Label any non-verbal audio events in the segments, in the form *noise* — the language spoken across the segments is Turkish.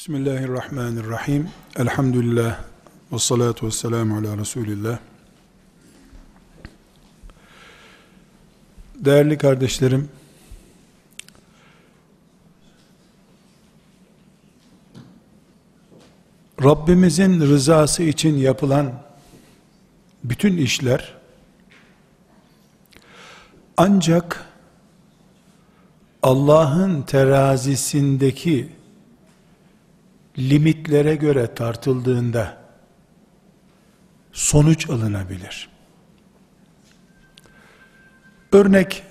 Bismillahirrahmanirrahim. Elhamdülillah. Ve salatu ve selamu ala Resulillah. Değerli kardeşlerim, Rabbimizin rızası için yapılan bütün işler ancak Allah'ın terazisindeki limitlere göre tartıldığında sonuç alınabilir. Örnek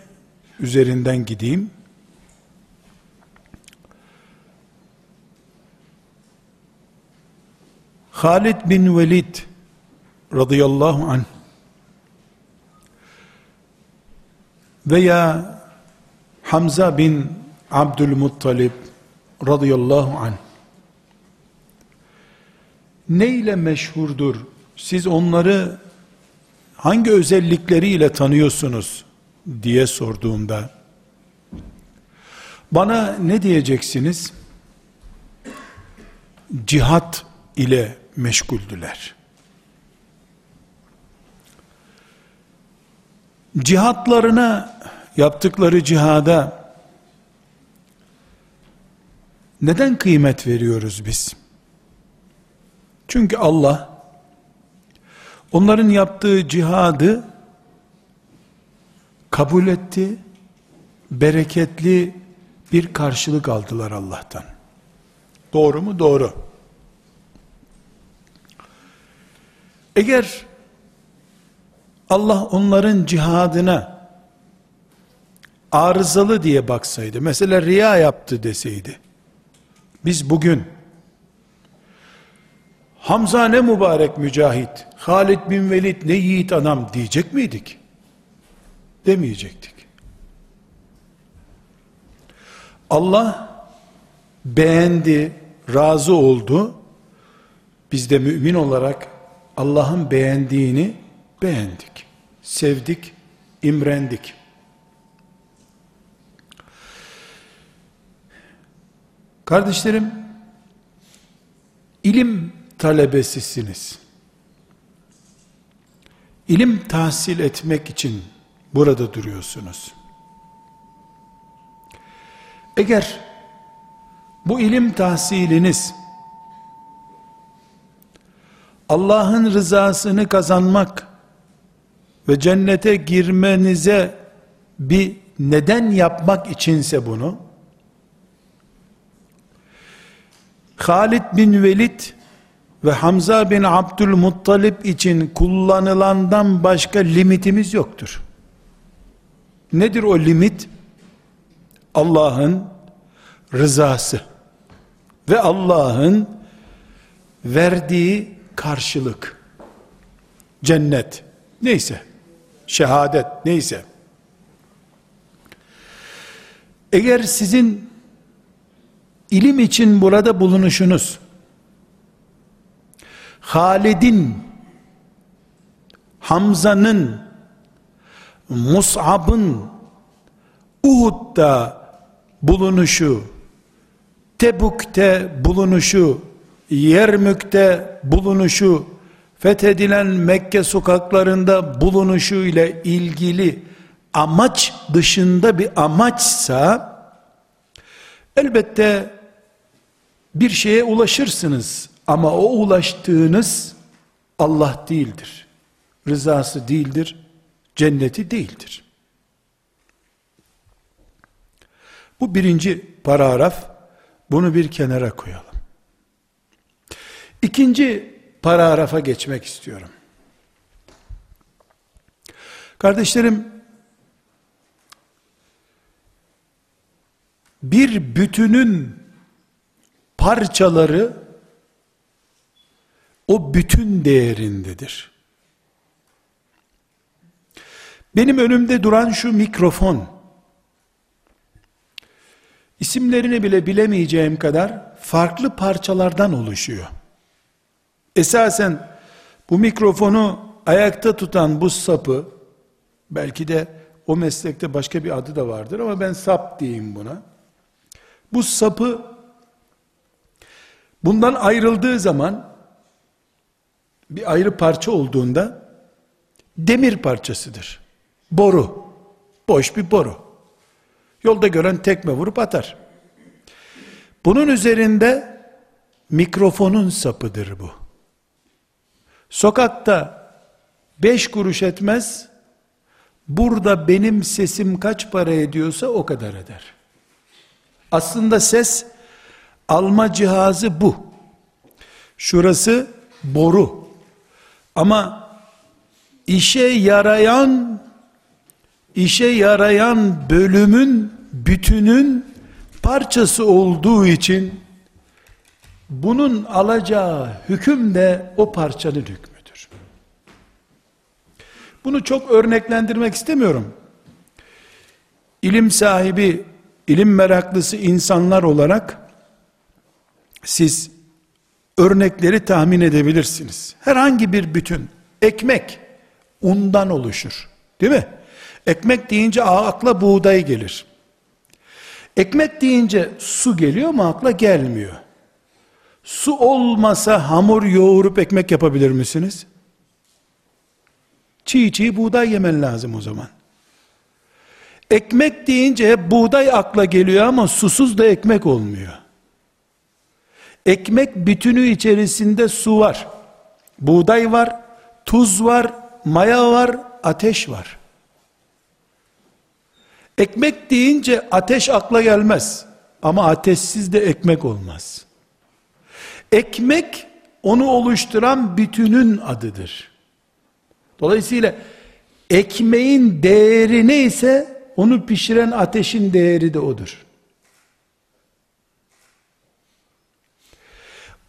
üzerinden gideyim. Halid bin Velid radıyallahu anh veya Hamza bin Abdülmuttalib radıyallahu anh ne ile meşhurdur? Siz onları hangi özellikleriyle tanıyorsunuz diye sorduğumda bana ne diyeceksiniz? Cihat ile meşguldüler. Cihatlarına yaptıkları cihada neden kıymet veriyoruz biz? Çünkü Allah onların yaptığı cihadı kabul etti, bereketli bir karşılık aldılar Allah'tan. Doğru mu? Doğru. Eğer Allah onların cihadına arızalı diye baksaydı, mesela riya yaptı deseydi, biz bugün Hamza ne mübarek mücahit, Halid bin Velid ne yiğit adam diyecek miydik? Demeyecektik. Allah beğendi, razı oldu. Biz de mümin olarak Allah'ın beğendiğini beğendik. Sevdik, imrendik. Kardeşlerim, ilim talebesisiniz. İlim tahsil etmek için burada duruyorsunuz. Eğer bu ilim tahsiliniz Allah'ın rızasını kazanmak ve cennete girmenize bir neden yapmak içinse bunu Halid bin Velid ve Hamza bin Abdülmuttalip için kullanılandan başka limitimiz yoktur. Nedir o limit? Allah'ın rızası ve Allah'ın verdiği karşılık. Cennet neyse, şehadet neyse. Eğer sizin ilim için burada bulunuşunuz Halid'in, Hamza'nın, Mus'ab'ın Uhud'da bulunuşu, Tebuk'te bulunuşu, Yermük'te bulunuşu, fethedilen Mekke sokaklarında bulunuşu ile ilgili amaç dışında bir amaçsa elbette bir şeye ulaşırsınız ama o ulaştığınız Allah değildir. Rızası değildir. Cenneti değildir. Bu birinci paragraf. Bunu bir kenara koyalım. İkinci paragrafa geçmek istiyorum. Kardeşlerim, bir bütünün parçaları o bütün değerindedir. Benim önümde duran şu mikrofon, isimlerini bile bilemeyeceğim kadar farklı parçalardan oluşuyor. Esasen bu mikrofonu ayakta tutan bu sapı, belki de o meslekte başka bir adı da vardır ama ben sap diyeyim buna. Bu sapı Bundan ayrıldığı zaman bir ayrı parça olduğunda demir parçasıdır. Boru. Boş bir boru. Yolda gören tekme vurup atar. Bunun üzerinde mikrofonun sapıdır bu. Sokakta beş kuruş etmez, burada benim sesim kaç para ediyorsa o kadar eder. Aslında ses alma cihazı bu. Şurası boru. Ama işe yarayan işe yarayan bölümün bütünün parçası olduğu için bunun alacağı hüküm de o parçanın hükmüdür. Bunu çok örneklendirmek istemiyorum. İlim sahibi, ilim meraklısı insanlar olarak siz örnekleri tahmin edebilirsiniz. Herhangi bir bütün, ekmek undan oluşur. Değil mi? Ekmek deyince akla buğday gelir. Ekmek deyince su geliyor mu akla gelmiyor. Su olmasa hamur yoğurup ekmek yapabilir misiniz? Çiğ çiğ buğday yemen lazım o zaman. Ekmek deyince hep buğday akla geliyor ama susuz da ekmek olmuyor. Ekmek bütünü içerisinde su var. Buğday var, tuz var, maya var, ateş var. Ekmek deyince ateş akla gelmez. Ama ateşsiz de ekmek olmaz. Ekmek onu oluşturan bütünün adıdır. Dolayısıyla ekmeğin değeri neyse onu pişiren ateşin değeri de odur.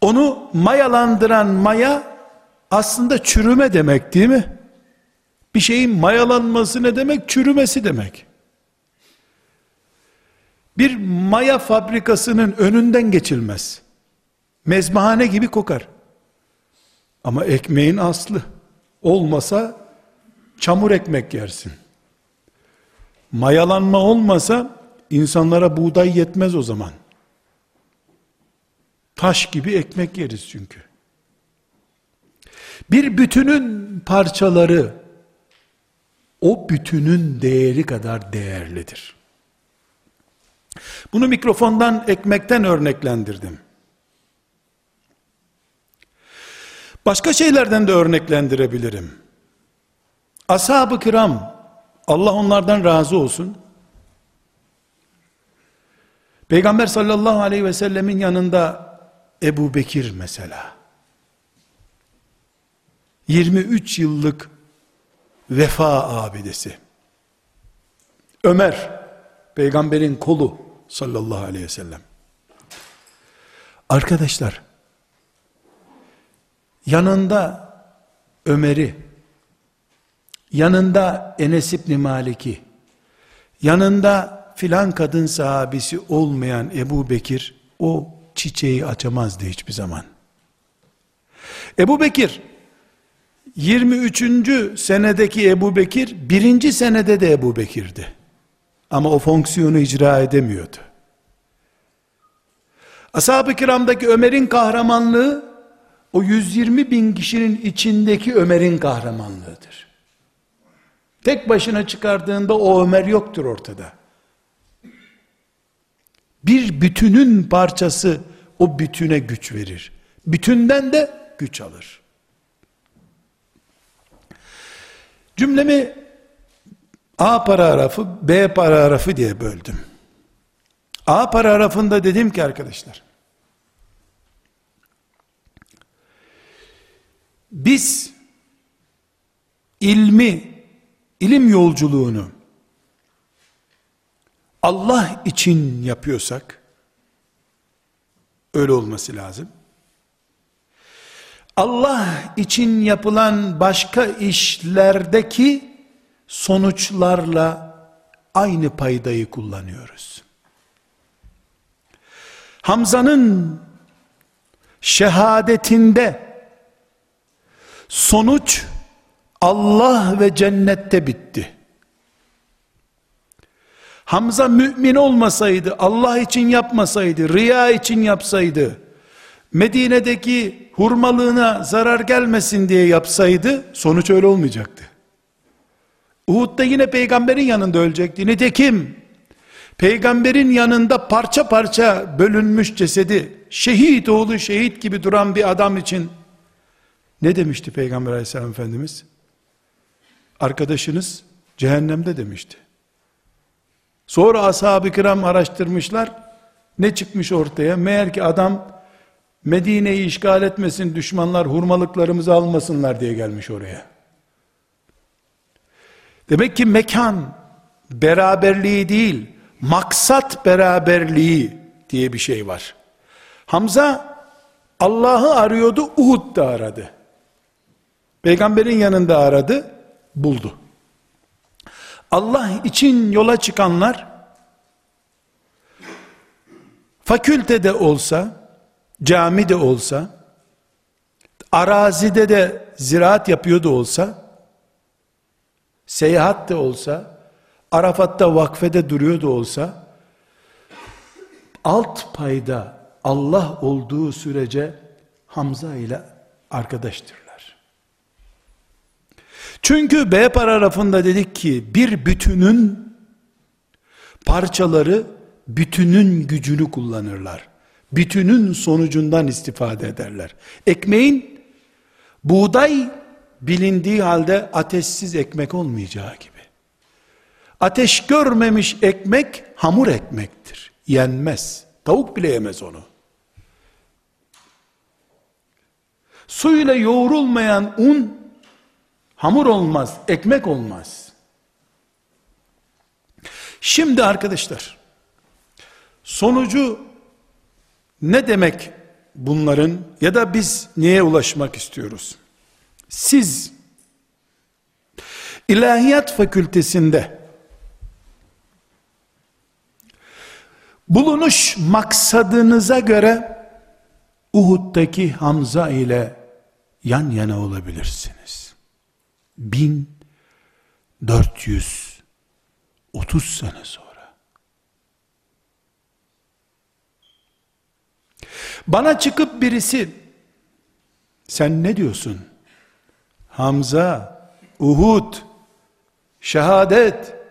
Onu mayalandıran maya aslında çürüme demek değil mi? Bir şeyin mayalanması ne demek? Çürümesi demek. Bir maya fabrikasının önünden geçilmez. Mezbahane gibi kokar. Ama ekmeğin aslı olmasa çamur ekmek yersin. Mayalanma olmasa insanlara buğday yetmez o zaman. Taş gibi ekmek yeriz çünkü. Bir bütünün parçaları o bütünün değeri kadar değerlidir. Bunu mikrofondan, ekmekten örneklendirdim. Başka şeylerden de örneklendirebilirim. Ashab-ı kiram, Allah onlardan razı olsun. Peygamber sallallahu aleyhi ve sellemin yanında Ebu Bekir mesela. 23 yıllık vefa abidesi. Ömer, peygamberin kolu sallallahu aleyhi ve sellem. Arkadaşlar, yanında Ömer'i, yanında Enes İbni Malik'i, yanında filan kadın sahabesi olmayan Ebu Bekir, o çiçeği açamazdı hiçbir zaman. Ebu Bekir, 23. senedeki Ebu Bekir, birinci senede de Ebu Bekir'di. Ama o fonksiyonu icra edemiyordu. Ashab-ı kiramdaki Ömer'in kahramanlığı, o 120 bin kişinin içindeki Ömer'in kahramanlığıdır. Tek başına çıkardığında o Ömer yoktur ortada. Bir bütünün parçası o bütüne güç verir. Bütünden de güç alır. Cümlemi A paragrafı B paragrafı diye böldüm. A paragrafında dedim ki arkadaşlar, biz ilmi, ilim yolculuğunu Allah için yapıyorsak, öyle olması lazım. Allah için yapılan başka işlerdeki sonuçlarla aynı paydayı kullanıyoruz. Hamza'nın şehadetinde sonuç Allah ve cennette bitti. Hamza mümin olmasaydı, Allah için yapmasaydı, riya için yapsaydı, Medine'deki hurmalığına zarar gelmesin diye yapsaydı sonuç öyle olmayacaktı. Uhud'da yine peygamberin yanında ölecekti. Nitekim peygamberin yanında parça parça bölünmüş cesedi şehit oğlu şehit gibi duran bir adam için ne demişti peygamber aleyhisselam efendimiz? Arkadaşınız cehennemde demişti. Sonra ashab-ı kiram araştırmışlar. Ne çıkmış ortaya? Meğer ki adam Medine'yi işgal etmesin düşmanlar hurmalıklarımızı almasınlar diye gelmiş oraya. Demek ki mekan beraberliği değil, maksat beraberliği diye bir şey var. Hamza Allah'ı arıyordu, Uhud'da aradı. Peygamberin yanında aradı, buldu. Allah için yola çıkanlar fakültede olsa, camide olsa, arazide de ziraat yapıyordu olsa, seyahat de olsa, Arafat'ta vakfede duruyordu olsa, alt payda Allah olduğu sürece Hamza ile arkadaştırlar. Çünkü B paragrafında dedik ki bir bütünün parçaları bütünün gücünü kullanırlar. Bütünün sonucundan istifade ederler. Ekmeğin buğday bilindiği halde ateşsiz ekmek olmayacağı gibi. Ateş görmemiş ekmek hamur ekmektir. Yenmez. Tavuk bile yemez onu. Suyla yoğrulmayan un hamur olmaz, ekmek olmaz. Şimdi arkadaşlar sonucu ne demek bunların ya da biz neye ulaşmak istiyoruz? Siz ilahiyat fakültesinde bulunuş maksadınıza göre Uhud'daki Hamza ile yan yana olabilirsiniz. 1430 sene sonra. Bana çıkıp birisi sen ne diyorsun? Hamza, Uhud, şehadet,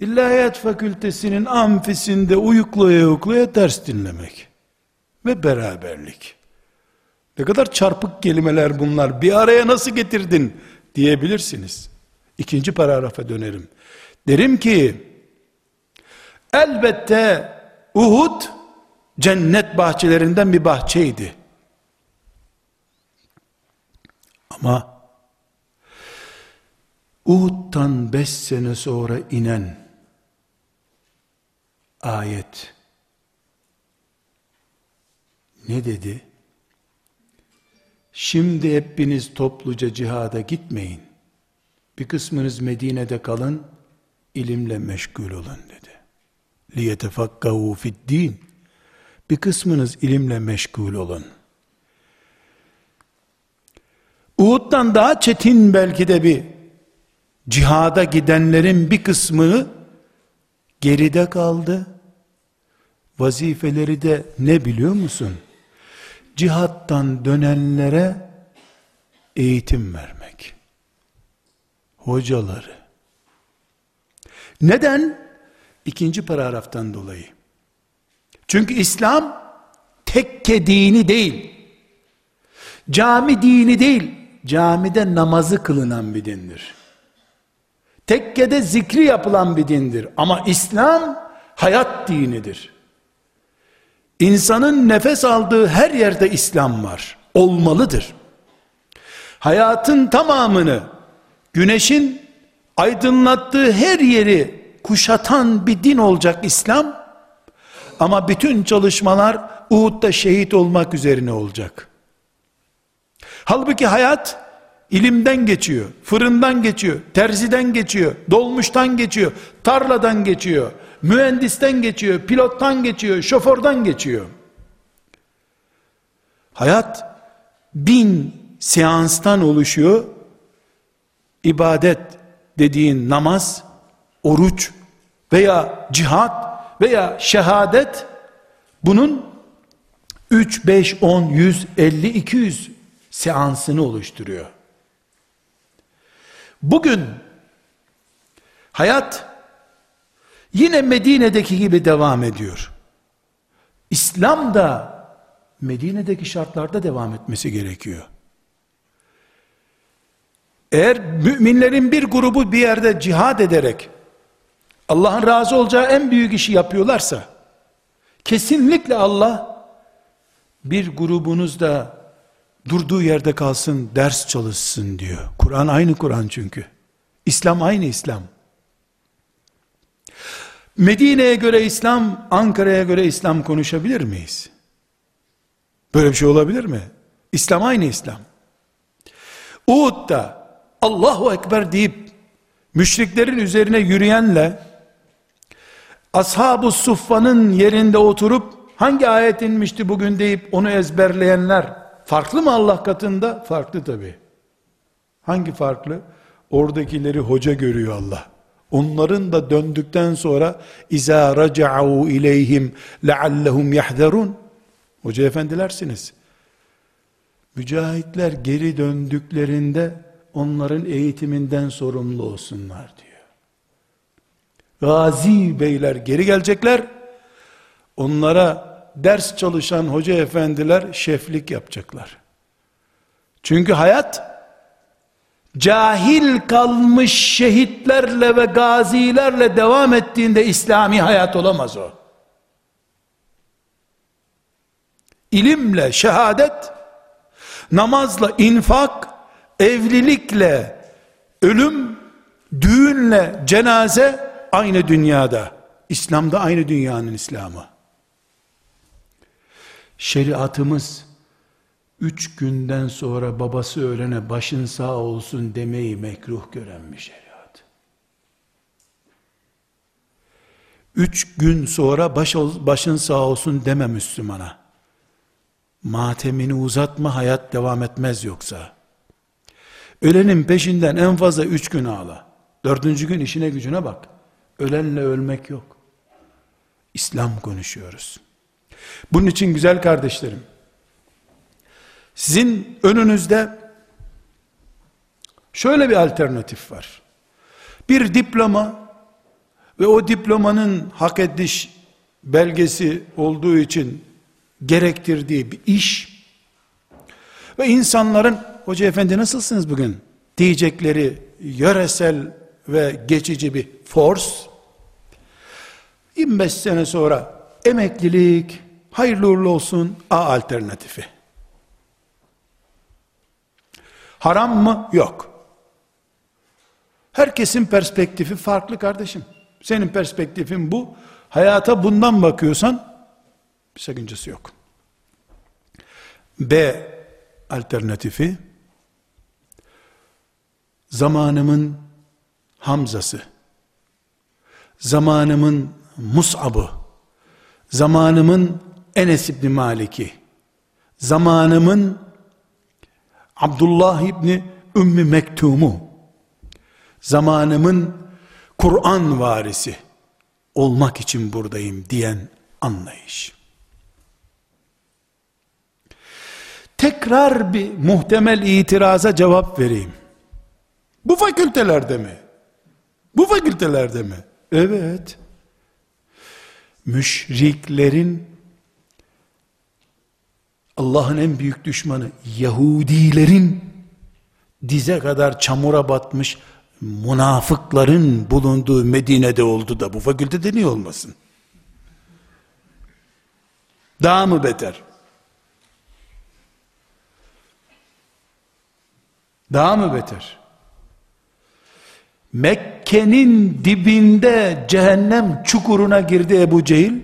İlahiyat fakültesinin amfisinde uyuklaya uyuklaya ders dinlemek ve beraberlik. Ne kadar çarpık kelimeler bunlar. Bir araya nasıl getirdin diyebilirsiniz. İkinci paragrafa dönerim. Derim ki elbette Uhud cennet bahçelerinden bir bahçeydi. Ama Uhud'dan beş sene sonra inen ayet ne dedi? Şimdi hepiniz topluca cihada gitmeyin. Bir kısmınız Medine'de kalın, ilimle meşgul olun dedi. لِيَتَفَقَّهُ فِي din. Bir kısmınız ilimle meşgul olun. Uhud'dan daha çetin belki de bir cihada gidenlerin bir kısmı geride kaldı. Vazifeleri de ne biliyor musun? Cihattan dönenlere eğitim vermek. Hocaları. Neden? İkinci paragraftan dolayı. Çünkü İslam tekke dini değil. Cami dini değil. Camide namazı kılınan bir dindir. Tekkede zikri yapılan bir dindir. Ama İslam hayat dinidir. İnsanın nefes aldığı her yerde İslam var. Olmalıdır. Hayatın tamamını güneşin aydınlattığı her yeri kuşatan bir din olacak İslam. Ama bütün çalışmalar Uhud'da şehit olmak üzerine olacak. Halbuki hayat ilimden geçiyor, fırından geçiyor, terziden geçiyor, dolmuştan geçiyor, tarladan geçiyor, mühendisten geçiyor, pilottan geçiyor, şoförden geçiyor. Hayat bin seanstan oluşuyor. İbadet dediğin namaz, oruç veya cihat veya şehadet bunun 3, 5, 10, 100, 50, 200 seansını oluşturuyor. Bugün hayat yine Medine'deki gibi devam ediyor. İslam da Medine'deki şartlarda devam etmesi gerekiyor. Eğer müminlerin bir grubu bir yerde cihad ederek Allah'ın razı olacağı en büyük işi yapıyorlarsa kesinlikle Allah bir grubunuz da durduğu yerde kalsın ders çalışsın diyor. Kur'an aynı Kur'an çünkü. İslam aynı İslam. Medine'ye göre İslam, Ankara'ya göre İslam konuşabilir miyiz? Böyle bir şey olabilir mi? İslam aynı İslam. Uhud'da Allahu Ekber deyip müşriklerin üzerine yürüyenle ashab-ı suffanın yerinde oturup hangi ayet inmişti bugün deyip onu ezberleyenler farklı mı Allah katında? Farklı tabi. Hangi farklı? Oradakileri hoca görüyor Allah. Onların da döndükten sonra iza raca'u ileyhim leallehum yahzarun. Hoca efendilersiniz. Mücahitler geri döndüklerinde onların eğitiminden sorumlu olsunlar diyor. Gazi beyler geri gelecekler. Onlara ders çalışan hoca efendiler şeflik yapacaklar. Çünkü hayat cahil kalmış şehitlerle ve gazilerle devam ettiğinde İslami hayat olamaz o. İlimle şehadet, namazla infak, evlilikle ölüm, düğünle cenaze aynı dünyada. İslam'da aynı dünyanın İslamı. Şeriatımız üç günden sonra babası ölene başın sağ olsun demeyi mekruh gören bir şeriat. Üç gün sonra baş, başın sağ olsun deme Müslümana. Matemini uzatma hayat devam etmez yoksa. Ölenin peşinden en fazla üç gün ağla. Dördüncü gün işine gücüne bak. Ölenle ölmek yok. İslam konuşuyoruz. Bunun için güzel kardeşlerim, sizin önünüzde şöyle bir alternatif var. Bir diploma ve o diplomanın hak ediş belgesi olduğu için gerektirdiği bir iş ve insanların hoca efendi nasılsınız bugün diyecekleri yöresel ve geçici bir force 25 sene sonra emeklilik hayırlı uğurlu olsun A alternatifi. Haram mı? Yok. Herkesin perspektifi farklı kardeşim. Senin perspektifin bu. Hayata bundan bakıyorsan bir sakıncası yok. B alternatifi zamanımın Hamzası, zamanımın Mus'ab'ı, zamanımın Enes İbni Malik'i, zamanımın Abdullah İbni Ümmü Mektum'u, zamanımın Kur'an varisi olmak için buradayım diyen anlayış. Tekrar bir muhtemel itiraza cevap vereyim. Bu fakültelerde mi? Bu fakültelerde mi? Evet. Müşriklerin Allah'ın en büyük düşmanı Yahudilerin dize kadar çamura batmış münafıkların bulunduğu Medine'de oldu da bu fakültede niye olmasın? Daha mı beter? Daha mı beter? Mekke'nin dibinde cehennem çukuruna girdi Ebu Cehil.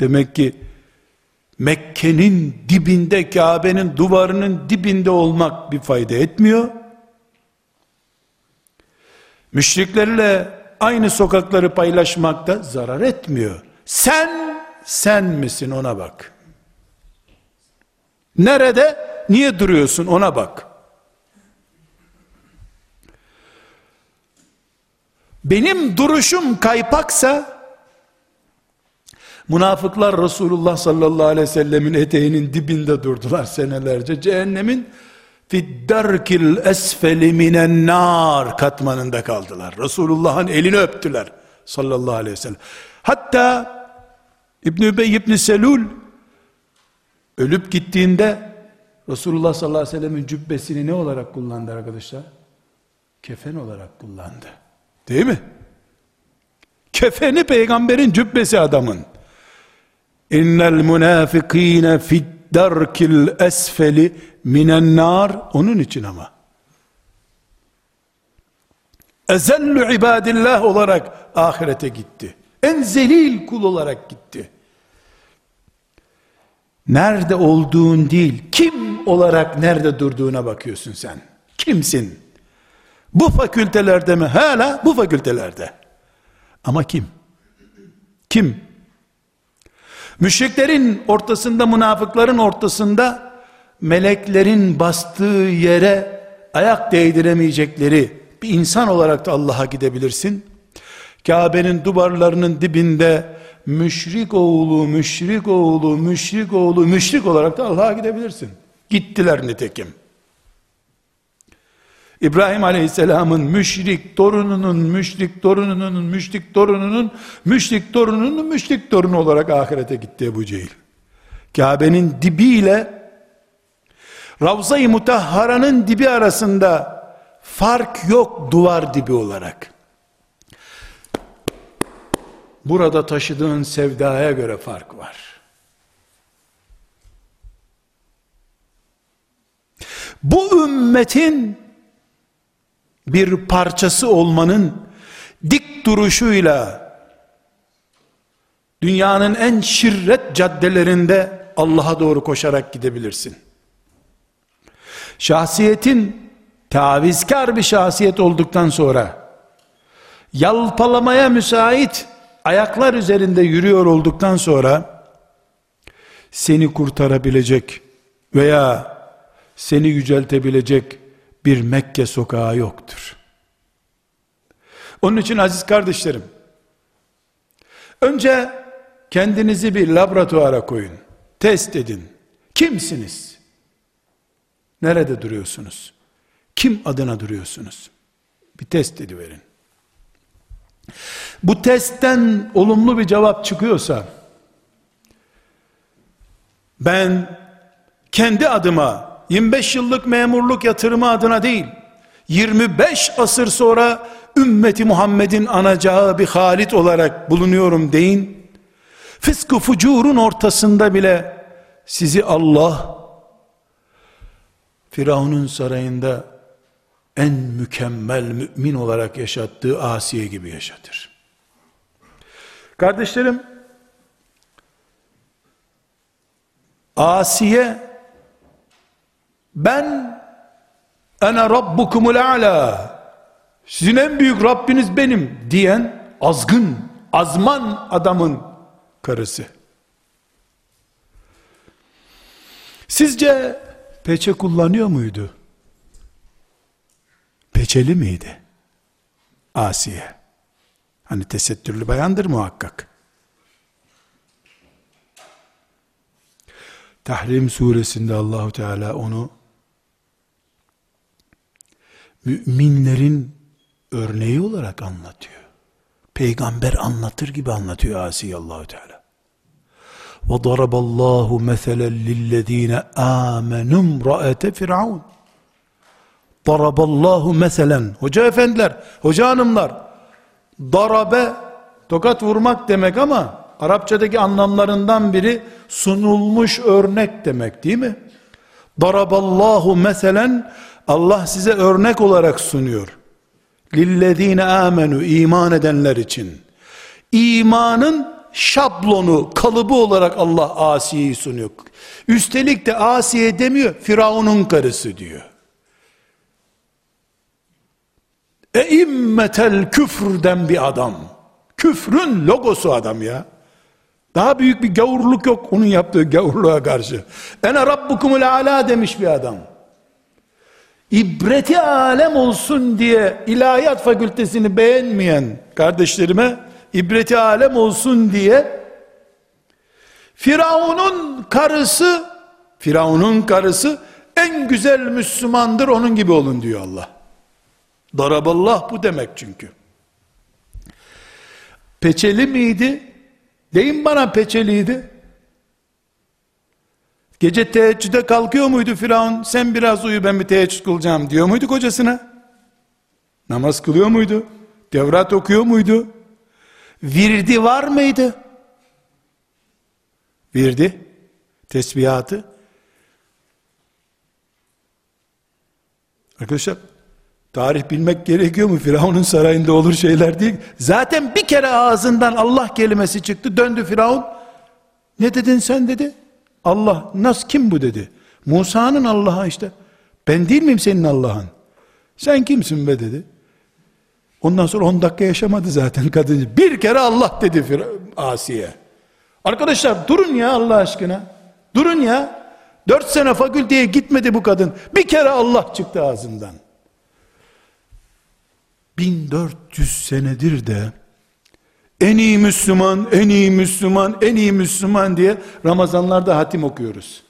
Demek ki Mekke'nin dibinde, Kabe'nin duvarının dibinde olmak bir fayda etmiyor. Müşriklerle aynı sokakları paylaşmak da zarar etmiyor. Sen, sen misin ona bak. Nerede, niye duruyorsun ona bak. Benim duruşum kaypaksa, Münafıklar Resulullah sallallahu aleyhi ve sellemin eteğinin dibinde durdular senelerce. Cehennemin fiddarkil esfeli minen nar katmanında kaldılar. Resulullah'ın elini öptüler sallallahu aleyhi ve sellem. Hatta İbn Übey İbn Selul ölüp gittiğinde Resulullah sallallahu aleyhi ve sellemin cübbesini ne olarak kullandı arkadaşlar? Kefen olarak kullandı. Değil mi? Kefeni peygamberin cübbesi adamın. İnnel münafikine fid darkil esfeli minen nar onun için ama. Ezellü ibadillah olarak ahirete gitti. En zelil kul olarak gitti. Nerede olduğun değil, kim olarak nerede durduğuna bakıyorsun sen. Kimsin? Bu fakültelerde mi? Hala bu fakültelerde. Ama kim? Kim? Müşriklerin ortasında, münafıkların ortasında meleklerin bastığı yere ayak değdiremeyecekleri bir insan olarak da Allah'a gidebilirsin. Kabe'nin duvarlarının dibinde müşrik oğlu, müşrik oğlu, müşrik oğlu, müşrik olarak da Allah'a gidebilirsin. Gittiler nitekim. İbrahim Aleyhisselam'ın müşrik torununun, müşrik torununun, müşrik torununun, müşrik torununun, müşrik torunu olarak ahirete gitti Ebu Cehil. Kabe'nin dibiyle Ravza-i Mutahhara'nın dibi arasında fark yok duvar dibi olarak. Burada taşıdığın sevdaya göre fark var. Bu ümmetin bir parçası olmanın dik duruşuyla dünyanın en şirret caddelerinde Allah'a doğru koşarak gidebilirsin. Şahsiyetin tavizkar bir şahsiyet olduktan sonra yalpalamaya müsait ayaklar üzerinde yürüyor olduktan sonra seni kurtarabilecek veya seni yüceltebilecek bir Mekke sokağı yoktur. Onun için aziz kardeşlerim, önce kendinizi bir laboratuvara koyun, test edin. Kimsiniz? Nerede duruyorsunuz? Kim adına duruyorsunuz? Bir test ediverin. Bu testten olumlu bir cevap çıkıyorsa, ben kendi adıma 25 yıllık memurluk yatırımı adına değil, 25 asır sonra ümmeti Muhammed'in anacağı bir halit olarak bulunuyorum deyin. Fıskı fucurun ortasında bile sizi Allah Firavun'un sarayında en mükemmel mümin olarak yaşattığı Asiye gibi yaşatır. Kardeşlerim, Asiye ben ene rabbukumul a'la sizin en büyük Rabbiniz benim diyen azgın, azman adamın karısı. Sizce peçe kullanıyor muydu? Peçeli miydi? Asiye. Hani tesettürlü bayandır muhakkak. Tahrim suresinde Allahu Teala onu müminlerin örneği olarak anlatıyor. Peygamber anlatır gibi anlatıyor Asiye Allahu Teala. Ve daraballahu meselen lillezine amenu ra'ete firavun. Daraballahu meselen. Hoca efendiler, hoca hanımlar. Darabe tokat vurmak demek ama Arapçadaki anlamlarından biri sunulmuş örnek demek değil mi? Daraballahu meselen Allah size örnek olarak sunuyor. Lillezine amenu iman edenler için. İmanın şablonu, kalıbı olarak Allah Asiye'yi sunuyor. Üstelik de Asiye demiyor, Firavun'un karısı diyor. E immetel küfrden bir adam. Küfrün logosu adam ya. Daha büyük bir gavurluk yok onun yaptığı gavurluğa karşı. Ene rabbukumul ala demiş bir adam ibreti alem olsun diye ilahiyat fakültesini beğenmeyen kardeşlerime ibreti alem olsun diye Firavun'un karısı, Firavun'un karısı en güzel Müslümandır onun gibi olun diyor Allah. Daraballah bu demek çünkü. Peçeli miydi? Deyin bana peçeliydi. Gece teheccüde kalkıyor muydu Firavun? Sen biraz uyu ben bir teheccüd kılacağım diyor muydu kocasına? Namaz kılıyor muydu? Devrat okuyor muydu? Virdi var mıydı? Virdi, tesbihatı. Arkadaşlar, tarih bilmek gerekiyor mu? Firavun'un sarayında olur şeyler değil. Zaten bir kere ağzından Allah kelimesi çıktı, döndü Firavun. Ne dedin sen dedi. Allah, nasıl kim bu dedi. Musa'nın Allah'a işte. Ben değil miyim senin Allah'ın? Sen kimsin be dedi. Ondan sonra 10 dakika yaşamadı zaten kadın. Bir kere Allah dedi Asiye. Arkadaşlar durun ya Allah aşkına. Durun ya. Dört sene fakülteye gitmedi bu kadın. Bir kere Allah çıktı ağzından. 1400 senedir de en iyi Müslüman, en iyi Müslüman, en iyi Müslüman diye Ramazanlarda hatim okuyoruz.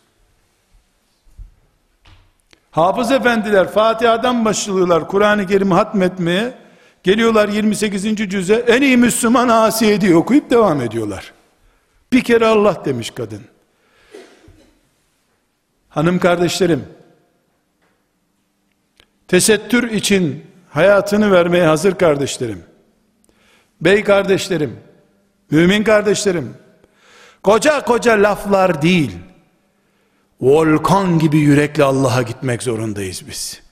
Hafız efendiler Fatiha'dan başlıyorlar Kur'an-ı Kerim'i hatmetmeye. Geliyorlar 28. cüze en iyi Müslüman Asiye diye okuyup devam ediyorlar. Bir kere Allah demiş kadın. Hanım kardeşlerim, tesettür için hayatını vermeye hazır kardeşlerim, bey kardeşlerim, mümin kardeşlerim, koca koca laflar değil, volkan gibi yürekle Allah'a gitmek zorundayız biz.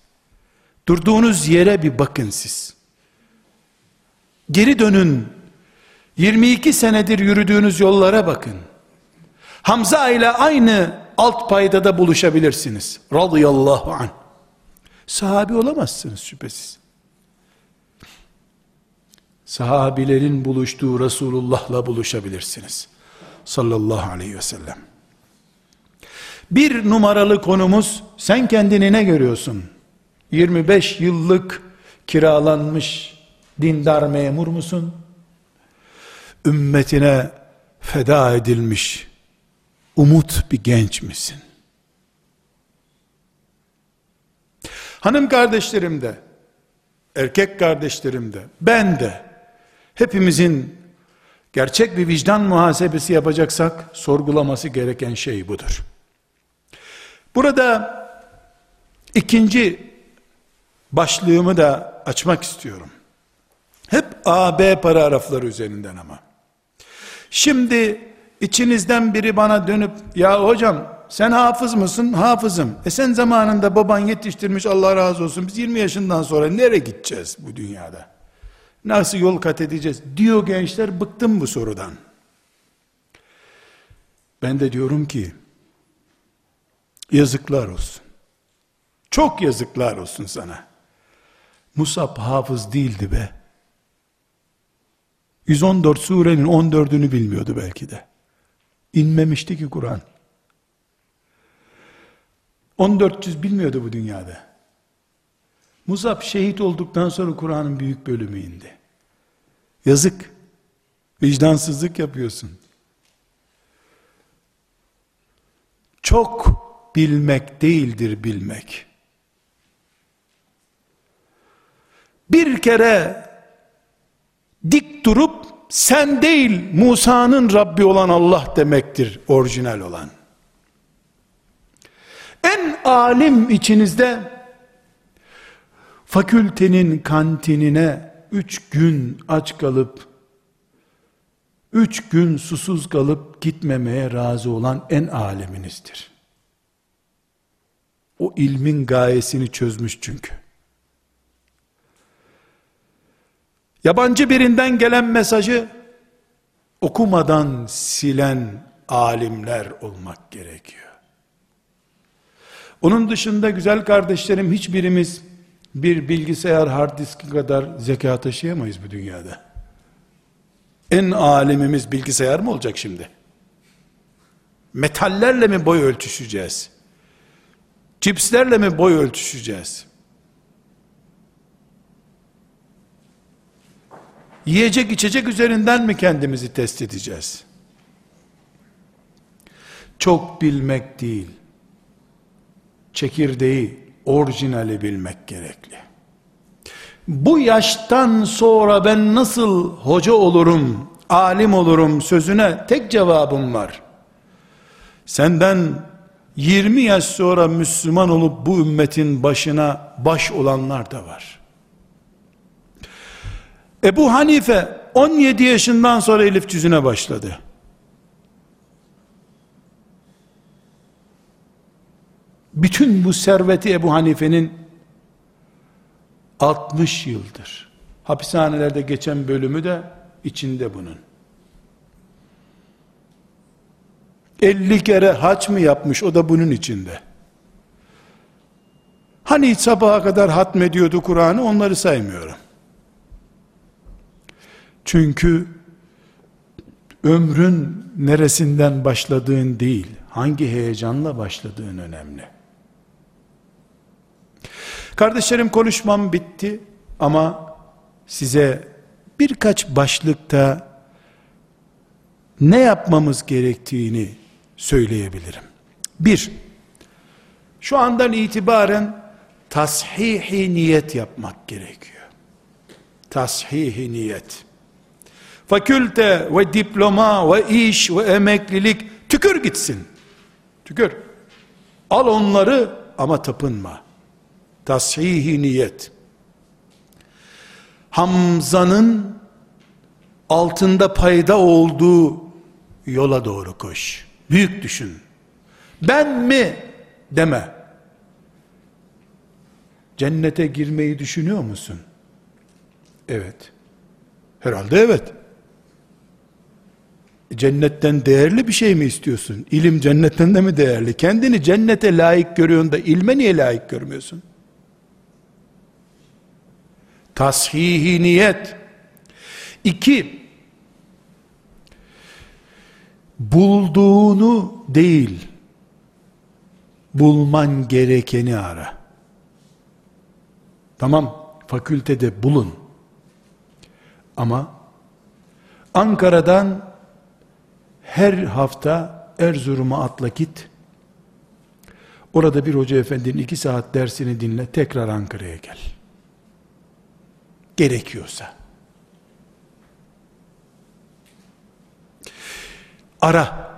Durduğunuz yere bir bakın siz. Geri dönün. 22 senedir yürüdüğünüz yollara bakın. Hamza ile aynı alt paydada buluşabilirsiniz. Radıyallahu anh. Sahabi olamazsınız şüphesiz. Sahabilerin buluştuğu Resulullah'la buluşabilirsiniz. Sallallahu aleyhi ve sellem. Bir numaralı konumuz sen kendini ne görüyorsun? 25 yıllık kiralanmış dindar memur musun? Ümmetine feda edilmiş umut bir genç misin? Hanım kardeşlerim de, erkek kardeşlerim de, ben de, hepimizin gerçek bir vicdan muhasebesi yapacaksak, sorgulaması gereken şey budur. Burada ikinci başlığımı da açmak istiyorum. Hep A, B paragrafları üzerinden ama. Şimdi içinizden biri bana dönüp ya hocam sen hafız mısın? Hafızım. E sen zamanında baban yetiştirmiş Allah razı olsun. Biz 20 yaşından sonra nereye gideceğiz bu dünyada? Nasıl yol kat edeceğiz? Diyor gençler bıktım bu sorudan. Ben de diyorum ki yazıklar olsun. Çok yazıklar olsun sana. Musab hafız değildi be. 114 surenin 14'ünü bilmiyordu belki de. İnmemişti ki Kur'an. 1400 bilmiyordu bu dünyada. Musab şehit olduktan sonra Kur'an'ın büyük bölümü indi. Yazık. Vicdansızlık yapıyorsun. Çok bilmek değildir bilmek. Bir kere dik durup sen değil Musa'nın Rabbi olan Allah demektir orijinal olan. En alim içinizde fakültenin kantinine üç gün aç kalıp üç gün susuz kalıp gitmemeye razı olan en aleminizdir. O ilmin gayesini çözmüş çünkü. Yabancı birinden gelen mesajı okumadan silen alimler olmak gerekiyor. Onun dışında güzel kardeşlerim hiçbirimiz bir bilgisayar hard diski kadar zeka taşıyamayız bu dünyada. En alemimiz bilgisayar mı olacak şimdi? Metallerle mi boy ölçüşeceğiz? Cipslerle mi boy ölçüşeceğiz? Yiyecek içecek üzerinden mi kendimizi test edeceğiz? çok bilmek değil, çekirdeği, orijinali bilmek gerekli. Bu yaştan sonra ben nasıl hoca olurum, alim olurum sözüne tek cevabım var. Senden 20 yaş sonra Müslüman olup bu ümmetin başına baş olanlar da var. Ebu Hanife 17 yaşından sonra elif cüzüne başladı. Bütün bu serveti Ebu Hanife'nin 60 yıldır. Hapishanelerde geçen bölümü de içinde bunun. 50 kere haç mı yapmış o da bunun içinde. Hani sabaha kadar hatmediyordu Kur'an'ı onları saymıyorum. Çünkü ömrün neresinden başladığın değil, hangi heyecanla başladığın önemli. Kardeşlerim konuşmam bitti ama size birkaç başlıkta ne yapmamız gerektiğini söyleyebilirim. Bir, şu andan itibaren tashihi niyet yapmak gerekiyor. Tashihi niyet. Fakülte ve diploma ve iş ve emeklilik tükür gitsin. Tükür. Al onları ama tapınma. Tashihi niyet. Hamza'nın altında payda olduğu yola doğru koş. Büyük düşün. Ben mi deme. Cennete girmeyi düşünüyor musun? Evet. Herhalde evet. Cennetten değerli bir şey mi istiyorsun? İlim cennetten de mi değerli? Kendini cennete layık görüyorsun da ilme niye layık görmüyorsun? Tashihi niyet. İki, bulduğunu değil, bulman gerekeni ara. Tamam, fakültede bulun. Ama Ankara'dan her hafta Erzurum'a atla git. Orada bir hoca efendinin iki saat dersini dinle, tekrar Ankara'ya gel. Gerekiyorsa. Ara.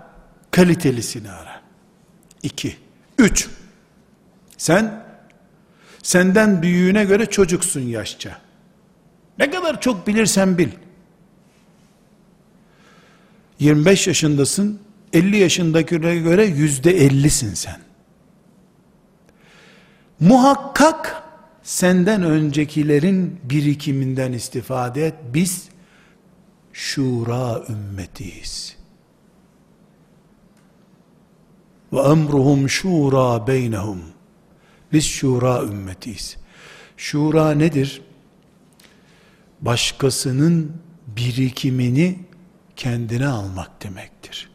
Kalitelisini ara. İki. Üç. Sen senden büyüğüne göre çocuksun yaşça. Ne kadar çok bilirsen bil. 25 yaşındasın, 50 yaşındakine göre yüzde ellisin sen. Muhakkak senden öncekilerin birikiminden istifade et. Biz şura ümmetiyiz. Ve emruhum şura beynehum. Biz şura ümmetiyiz. Şura nedir? Başkasının birikimini kendine almak demektir.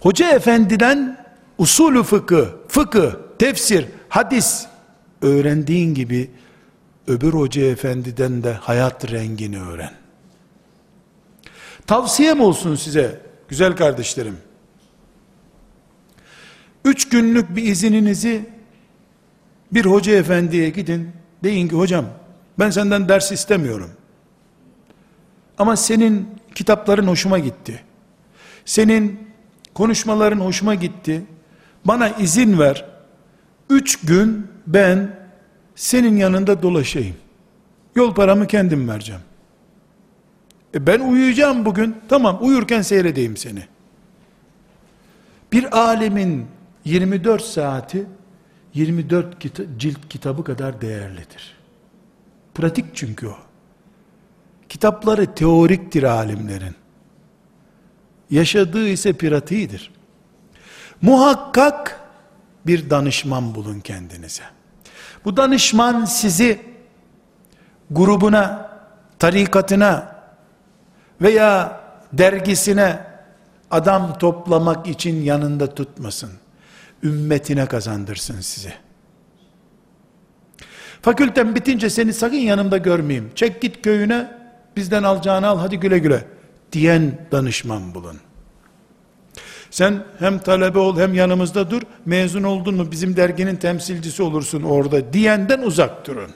Hoca efendiden usulü fıkı, fıkı, tefsir, hadis öğrendiğin gibi öbür hoca efendiden de hayat rengini öğren. Tavsiyem olsun size güzel kardeşlerim. Üç günlük bir izininizi bir hoca efendiye gidin. Deyin ki hocam ben senden ders istemiyorum. Ama senin kitapların hoşuma gitti. Senin konuşmaların hoşuma gitti. Bana izin ver. Üç gün ben senin yanında dolaşayım. Yol paramı kendim vereceğim. E ben uyuyacağım bugün. Tamam uyurken seyredeyim seni. Bir alemin 24 saati 24 kita cilt kitabı kadar değerlidir. Pratik çünkü o. Kitapları teoriktir alimlerin. Yaşadığı ise pratiğidir. Muhakkak bir danışman bulun kendinize. Bu danışman sizi grubuna, tarikatına veya dergisine adam toplamak için yanında tutmasın. Ümmetine kazandırsın sizi. Fakülten bitince seni sakın yanımda görmeyeyim. Çek git köyüne, bizden alacağını al hadi güle güle diyen danışman bulun. Sen hem talebe ol hem yanımızda dur. Mezun oldun mu bizim derginin temsilcisi olursun orada diyenden uzak durun.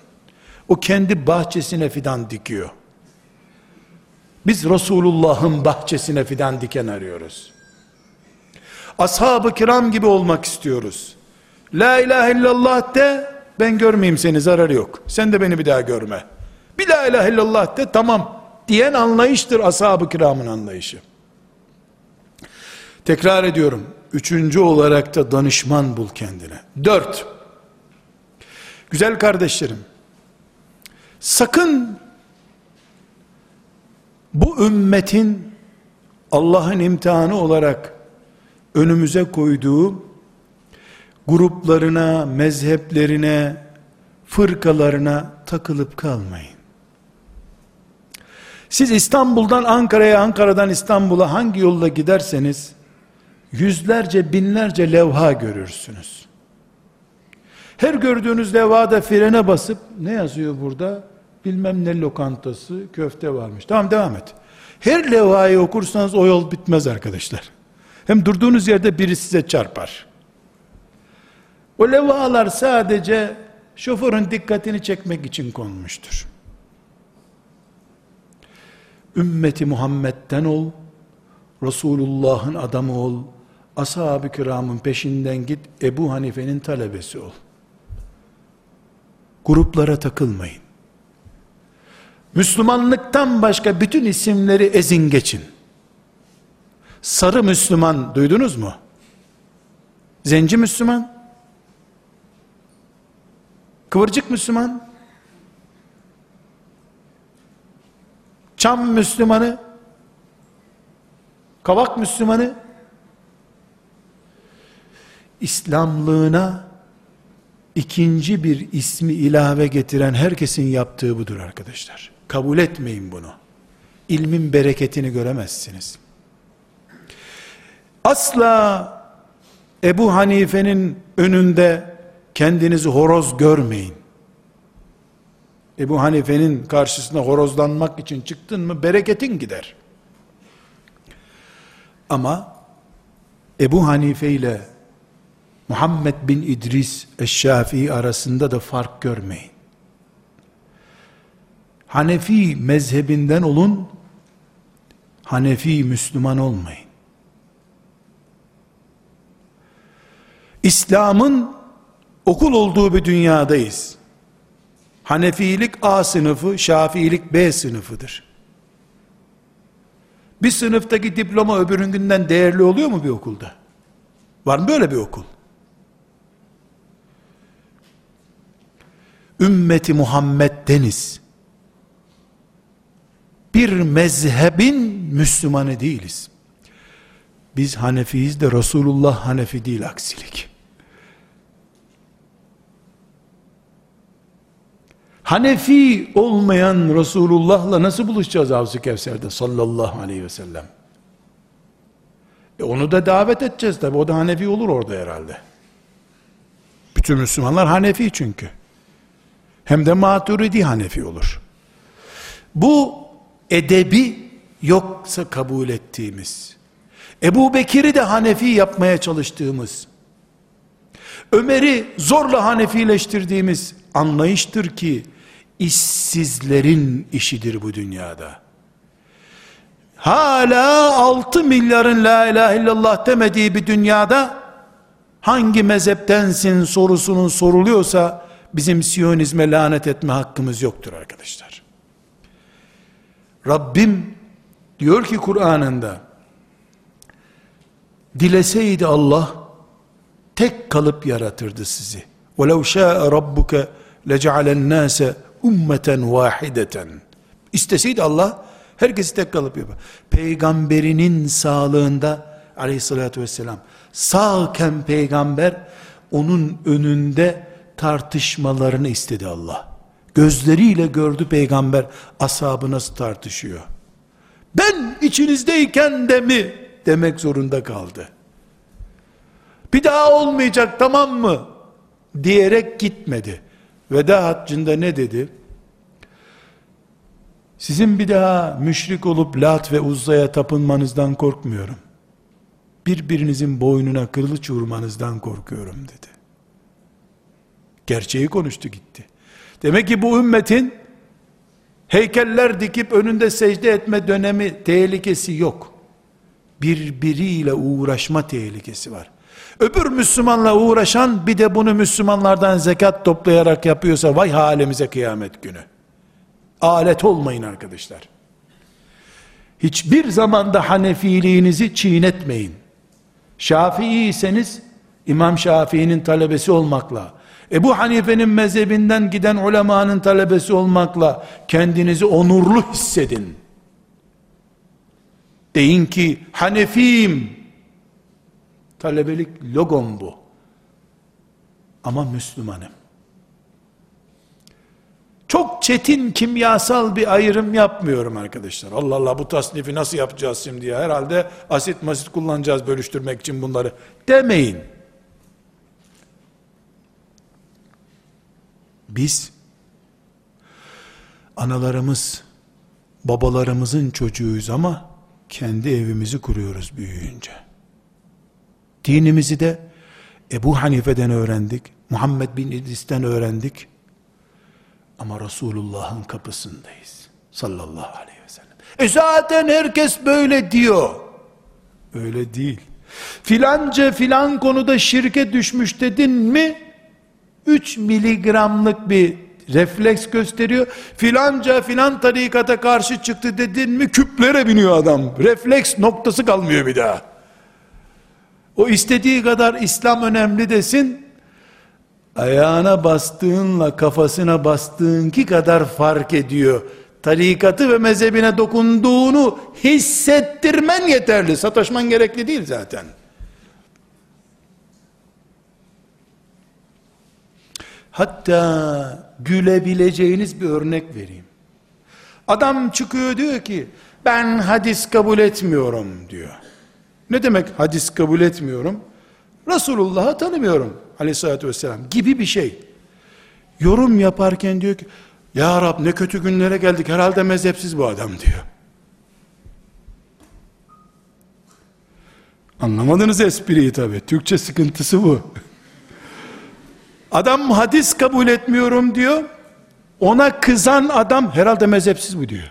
O kendi bahçesine fidan dikiyor. Biz Resulullah'ın bahçesine fidan diken arıyoruz. Ashab-ı kiram gibi olmak istiyoruz. La ilahe illallah de ben görmeyeyim seni zararı yok. Sen de beni bir daha görme. Bir la ilahe illallah de tamam diyen anlayıştır ashab-ı kiramın anlayışı. Tekrar ediyorum. Üçüncü olarak da danışman bul kendine. Dört. Güzel kardeşlerim. Sakın bu ümmetin Allah'ın imtihanı olarak önümüze koyduğu gruplarına, mezheplerine, fırkalarına takılıp kalmayın. Siz İstanbul'dan Ankara'ya, Ankara'dan İstanbul'a hangi yolla giderseniz, yüzlerce, binlerce levha görürsünüz. Her gördüğünüz levhada frene basıp, ne yazıyor burada? Bilmem ne lokantası, köfte varmış. Tamam devam et. Her levhayı okursanız o yol bitmez arkadaşlar. Hem durduğunuz yerde biri size çarpar. O levhalar sadece şoförün dikkatini çekmek için konmuştur. Ümmeti Muhammed'den ol, Resulullah'ın adamı ol, ashab-ı kiramın peşinden git, Ebu Hanife'nin talebesi ol. Gruplara takılmayın. Müslümanlıktan başka bütün isimleri ezin geçin. Sarı Müslüman duydunuz mu? Zenci Müslüman, Kıvırcık Müslüman, Çam Müslümanı, Kavak Müslümanı, İslamlığına ikinci bir ismi ilave getiren herkesin yaptığı budur arkadaşlar. Kabul etmeyin bunu. İlmin bereketini göremezsiniz. Asla Ebu Hanife'nin önünde kendinizi horoz görmeyin. Ebu Hanife'nin karşısına horozlanmak için çıktın mı bereketin gider. Ama Ebu Hanife ile Muhammed bin İdris Eşşafii arasında da fark görmeyin. Hanefi mezhebinden olun, Hanefi Müslüman olmayın. İslam'ın okul olduğu bir dünyadayız. Hanefilik A sınıfı, Şafiilik B sınıfıdır. Bir sınıftaki diploma öbüründen değerli oluyor mu bir okulda? Var mı böyle bir okul? Ümmeti Muhammed deniz. Bir mezhebin Müslümanı değiliz. Biz Hanefiyiz de Resulullah Hanefi değil aksilik. Hanefi olmayan Resulullah'la nasıl buluşacağız Havzu Kevser'de sallallahu aleyhi ve sellem? E onu da davet edeceğiz tabi. O da Hanefi olur orada herhalde. Bütün Müslümanlar Hanefi çünkü. Hem de Maturidi Hanefi olur. Bu edebi yoksa kabul ettiğimiz, Ebu Bekir'i de Hanefi yapmaya çalıştığımız, Ömer'i zorla Hanefileştirdiğimiz anlayıştır ki, işsizlerin işidir bu dünyada. Hala 6 milyarın la ilahe illallah demediği bir dünyada hangi mezheptensin sorusunun soruluyorsa bizim Siyonizme lanet etme hakkımız yoktur arkadaşlar. Rabbim diyor ki Kur'an'ında dileseydi Allah tek kalıp yaratırdı sizi. وَلَوْ شَاءَ رَبُّكَ لَجَعَلَ النَّاسَ ummeten vahideten. İsteseydi Allah herkesi tek kalıp yapar. Peygamberinin sağlığında aleyhissalatü vesselam sağken peygamber onun önünde tartışmalarını istedi Allah. Gözleriyle gördü peygamber ashabı nasıl tartışıyor. Ben içinizdeyken de mi demek zorunda kaldı. Bir daha olmayacak tamam mı? Diyerek gitmedi. Veda haccında ne dedi? Sizin bir daha müşrik olup Lat ve Uzza'ya tapınmanızdan korkmuyorum. birbirinizin boynuna kılıç vurmanızdan korkuyorum dedi. Gerçeği konuştu gitti. Demek ki bu ümmetin heykeller dikip önünde secde etme dönemi tehlikesi yok. Birbiriyle uğraşma tehlikesi var. Öbür Müslümanla uğraşan bir de bunu Müslümanlardan zekat toplayarak yapıyorsa vay halimize kıyamet günü. Alet olmayın arkadaşlar. Hiçbir zamanda Hanefiliğinizi çiğnetmeyin. Şafii iseniz İmam Şafii'nin talebesi olmakla, Ebu Hanife'nin mezhebinden giden ulemanın talebesi olmakla kendinizi onurlu hissedin. Deyin ki Hanefiyim. Talebelik logom bu. Ama Müslümanım. Çok çetin kimyasal bir ayrım yapmıyorum arkadaşlar. Allah Allah bu tasnifi nasıl yapacağız şimdi ya? Herhalde asit masit kullanacağız bölüştürmek için bunları. Demeyin. Biz analarımız, babalarımızın çocuğuyuz ama kendi evimizi kuruyoruz büyüyünce. Dinimizi de Ebu Hanife'den öğrendik, Muhammed bin İdris'ten öğrendik. Ama Resulullah'ın kapısındayız. Sallallahu aleyhi ve sellem. E zaten herkes böyle diyor. Öyle değil. Filanca filan konuda şirke düşmüş dedin mi 3 miligramlık bir refleks gösteriyor. Filanca filan tarikata karşı çıktı dedin mi küplere biniyor adam. Refleks noktası kalmıyor bir daha. O istediği kadar İslam önemli desin. Ayağına bastığınla kafasına bastığınki kadar fark ediyor. Tarikatı ve mezhebine dokunduğunu hissettirmen yeterli. Sataşman gerekli değil zaten. Hatta gülebileceğiniz bir örnek vereyim. Adam çıkıyor diyor ki ben hadis kabul etmiyorum diyor. Ne demek hadis kabul etmiyorum? Resulullah'ı tanımıyorum aleyhissalatü vesselam gibi bir şey. Yorum yaparken diyor ki ya Rab ne kötü günlere geldik herhalde mezhepsiz bu adam diyor. Anlamadınız espriyi tabi. Türkçe sıkıntısı bu. Adam hadis kabul etmiyorum diyor. Ona kızan adam herhalde mezhepsiz bu diyor.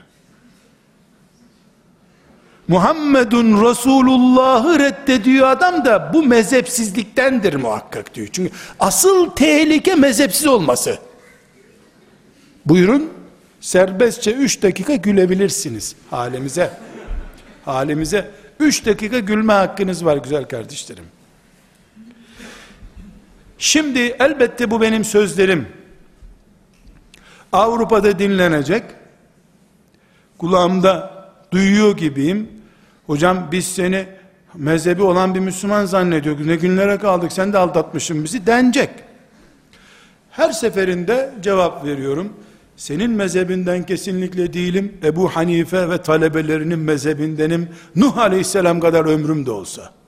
Muhammedun Resulullah'ı reddediyor adam da bu mezhepsizliktendir muhakkak diyor. Çünkü asıl tehlike mezhepsiz olması. Buyurun serbestçe 3 dakika gülebilirsiniz halimize. Halimize 3 dakika gülme hakkınız var güzel kardeşlerim. Şimdi elbette bu benim sözlerim. Avrupa'da dinlenecek. Kulağımda duyuyor gibiyim. Hocam biz seni mezhebi olan bir Müslüman zannediyoruz. Ne günlere kaldık sen de aldatmışsın bizi denecek. Her seferinde cevap veriyorum. Senin mezhebinden kesinlikle değilim. Ebu Hanife ve talebelerinin mezhebindenim. Nuh aleyhisselam kadar ömrüm de olsa.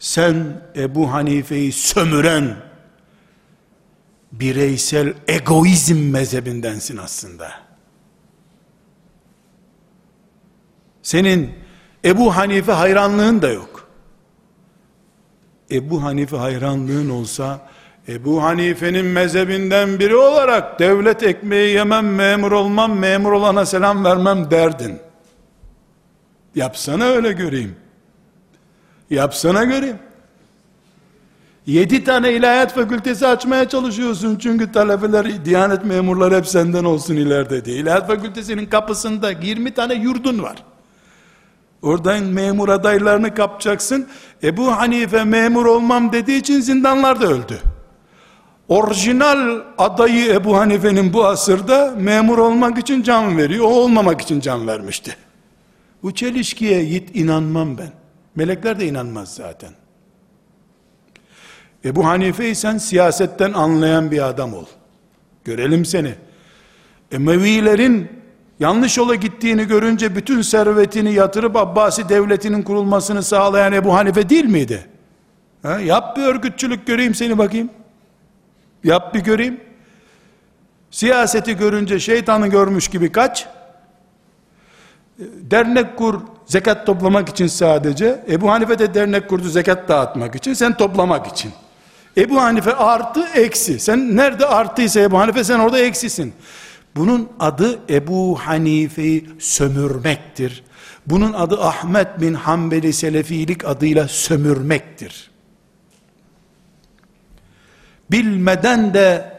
Sen Ebu Hanife'yi sömüren bireysel egoizm mezhebindensin aslında. Senin Ebu Hanife hayranlığın da yok. Ebu Hanife hayranlığın olsa Ebu Hanife'nin mezhebinden biri olarak devlet ekmeği yemem, memur olmam, memur olana selam vermem derdin. Yapsana öyle göreyim. Yapsana göreyim. Yedi tane ilahiyat fakültesi açmaya çalışıyorsun çünkü talebeler, diyanet memurları hep senden olsun ileride diye. İlahiyat fakültesinin kapısında 20 tane yurdun var. Oradan memur adaylarını kapacaksın. Ebu Hanife memur olmam dediği için zindanlarda öldü. Orijinal adayı Ebu Hanife'nin bu asırda memur olmak için can veriyor. O olmamak için can vermişti. Bu çelişkiye yit inanmam ben. Melekler de inanmaz zaten. Ebu Hanife sen siyasetten anlayan bir adam ol. Görelim seni. Emevilerin yanlış yola gittiğini görünce bütün servetini yatırıp Abbasi devletinin kurulmasını sağlayan Ebu Hanife değil miydi? Ha, yap bir örgütçülük göreyim seni bakayım. Yap bir göreyim. Siyaseti görünce şeytanı görmüş gibi kaç. Dernek kur, Zekat toplamak için sadece. Ebu Hanife de dernek kurdu zekat dağıtmak için. Sen toplamak için. Ebu Hanife artı eksi. Sen nerede artıysa Ebu Hanife sen orada eksisin. Bunun adı Ebu Hanife'yi sömürmektir. Bunun adı Ahmet bin Hanbeli Selefilik adıyla sömürmektir. Bilmeden de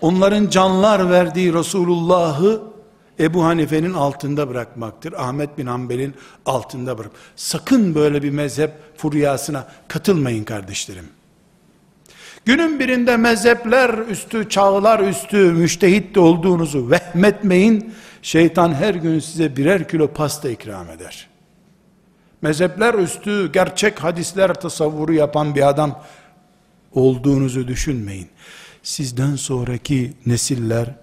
onların canlar verdiği Resulullah'ı Ebu Hanife'nin altında bırakmaktır. Ahmet bin Hanbel'in altında bırak. Sakın böyle bir mezhep furyasına katılmayın kardeşlerim. Günün birinde mezhepler üstü, çağlar üstü, müştehit de olduğunuzu vehmetmeyin. Şeytan her gün size birer kilo pasta ikram eder. Mezhepler üstü, gerçek hadisler tasavvuru yapan bir adam olduğunuzu düşünmeyin. Sizden sonraki nesiller,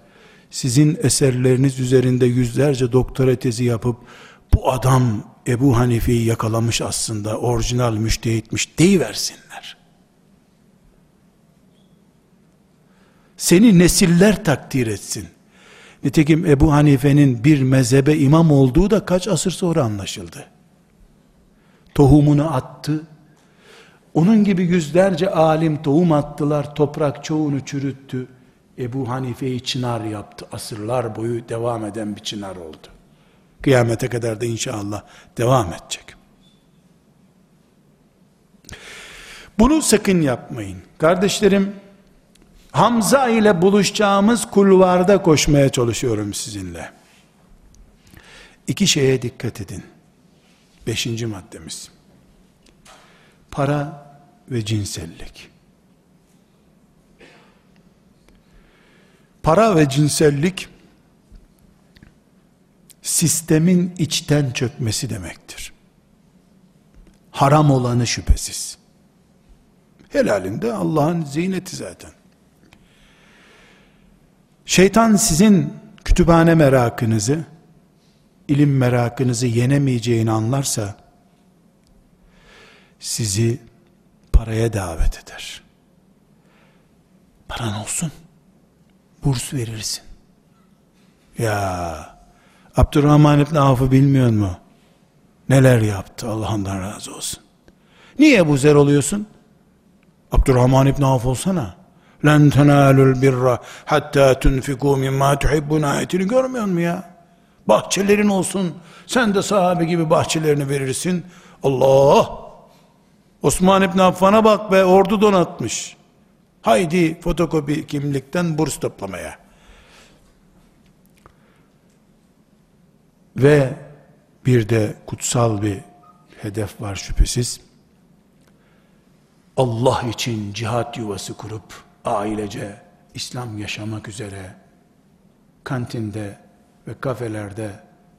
sizin eserleriniz üzerinde yüzlerce doktora tezi yapıp, bu adam Ebu Hanife'yi yakalamış aslında, orijinal müştehitmiş deyiversinler. Seni nesiller takdir etsin. Nitekim Ebu Hanife'nin bir mezhebe imam olduğu da kaç asır sonra anlaşıldı. Tohumunu attı. Onun gibi yüzlerce alim tohum attılar, toprak çoğunu çürüttü. Ebu Hanife'yi çınar yaptı. Asırlar boyu devam eden bir çınar oldu. Kıyamete kadar da inşallah devam edecek. Bunu sakın yapmayın. Kardeşlerim, Hamza ile buluşacağımız kulvarda koşmaya çalışıyorum sizinle. İki şeye dikkat edin. Beşinci maddemiz. Para ve cinsellik. Para ve cinsellik sistemin içten çökmesi demektir. Haram olanı şüphesiz. Helalinde Allah'ın ziyneti zaten. Şeytan sizin kütüphane merakınızı, ilim merakınızı yenemeyeceğini anlarsa, sizi paraya davet eder. Paran olsun, burs verirsin. Ya, Abdurrahman İbni Avf'ı bilmiyor mu? Neler yaptı Allah'ından razı olsun. Niye bu zer oluyorsun? Abdurrahman İbni Avf olsana. Len tenalul birra hatta tunfiku mimma tuhibbun ayetini görmüyor musun ya? Bahçelerin olsun. Sen de sahabe gibi bahçelerini verirsin. Allah! Osman İbn Affan'a bak be ordu donatmış. Haydi fotokopi kimlikten burs toplamaya. Ve bir de kutsal bir hedef var şüphesiz. Allah için cihat yuvası kurup ailece İslam yaşamak üzere kantinde ve kafelerde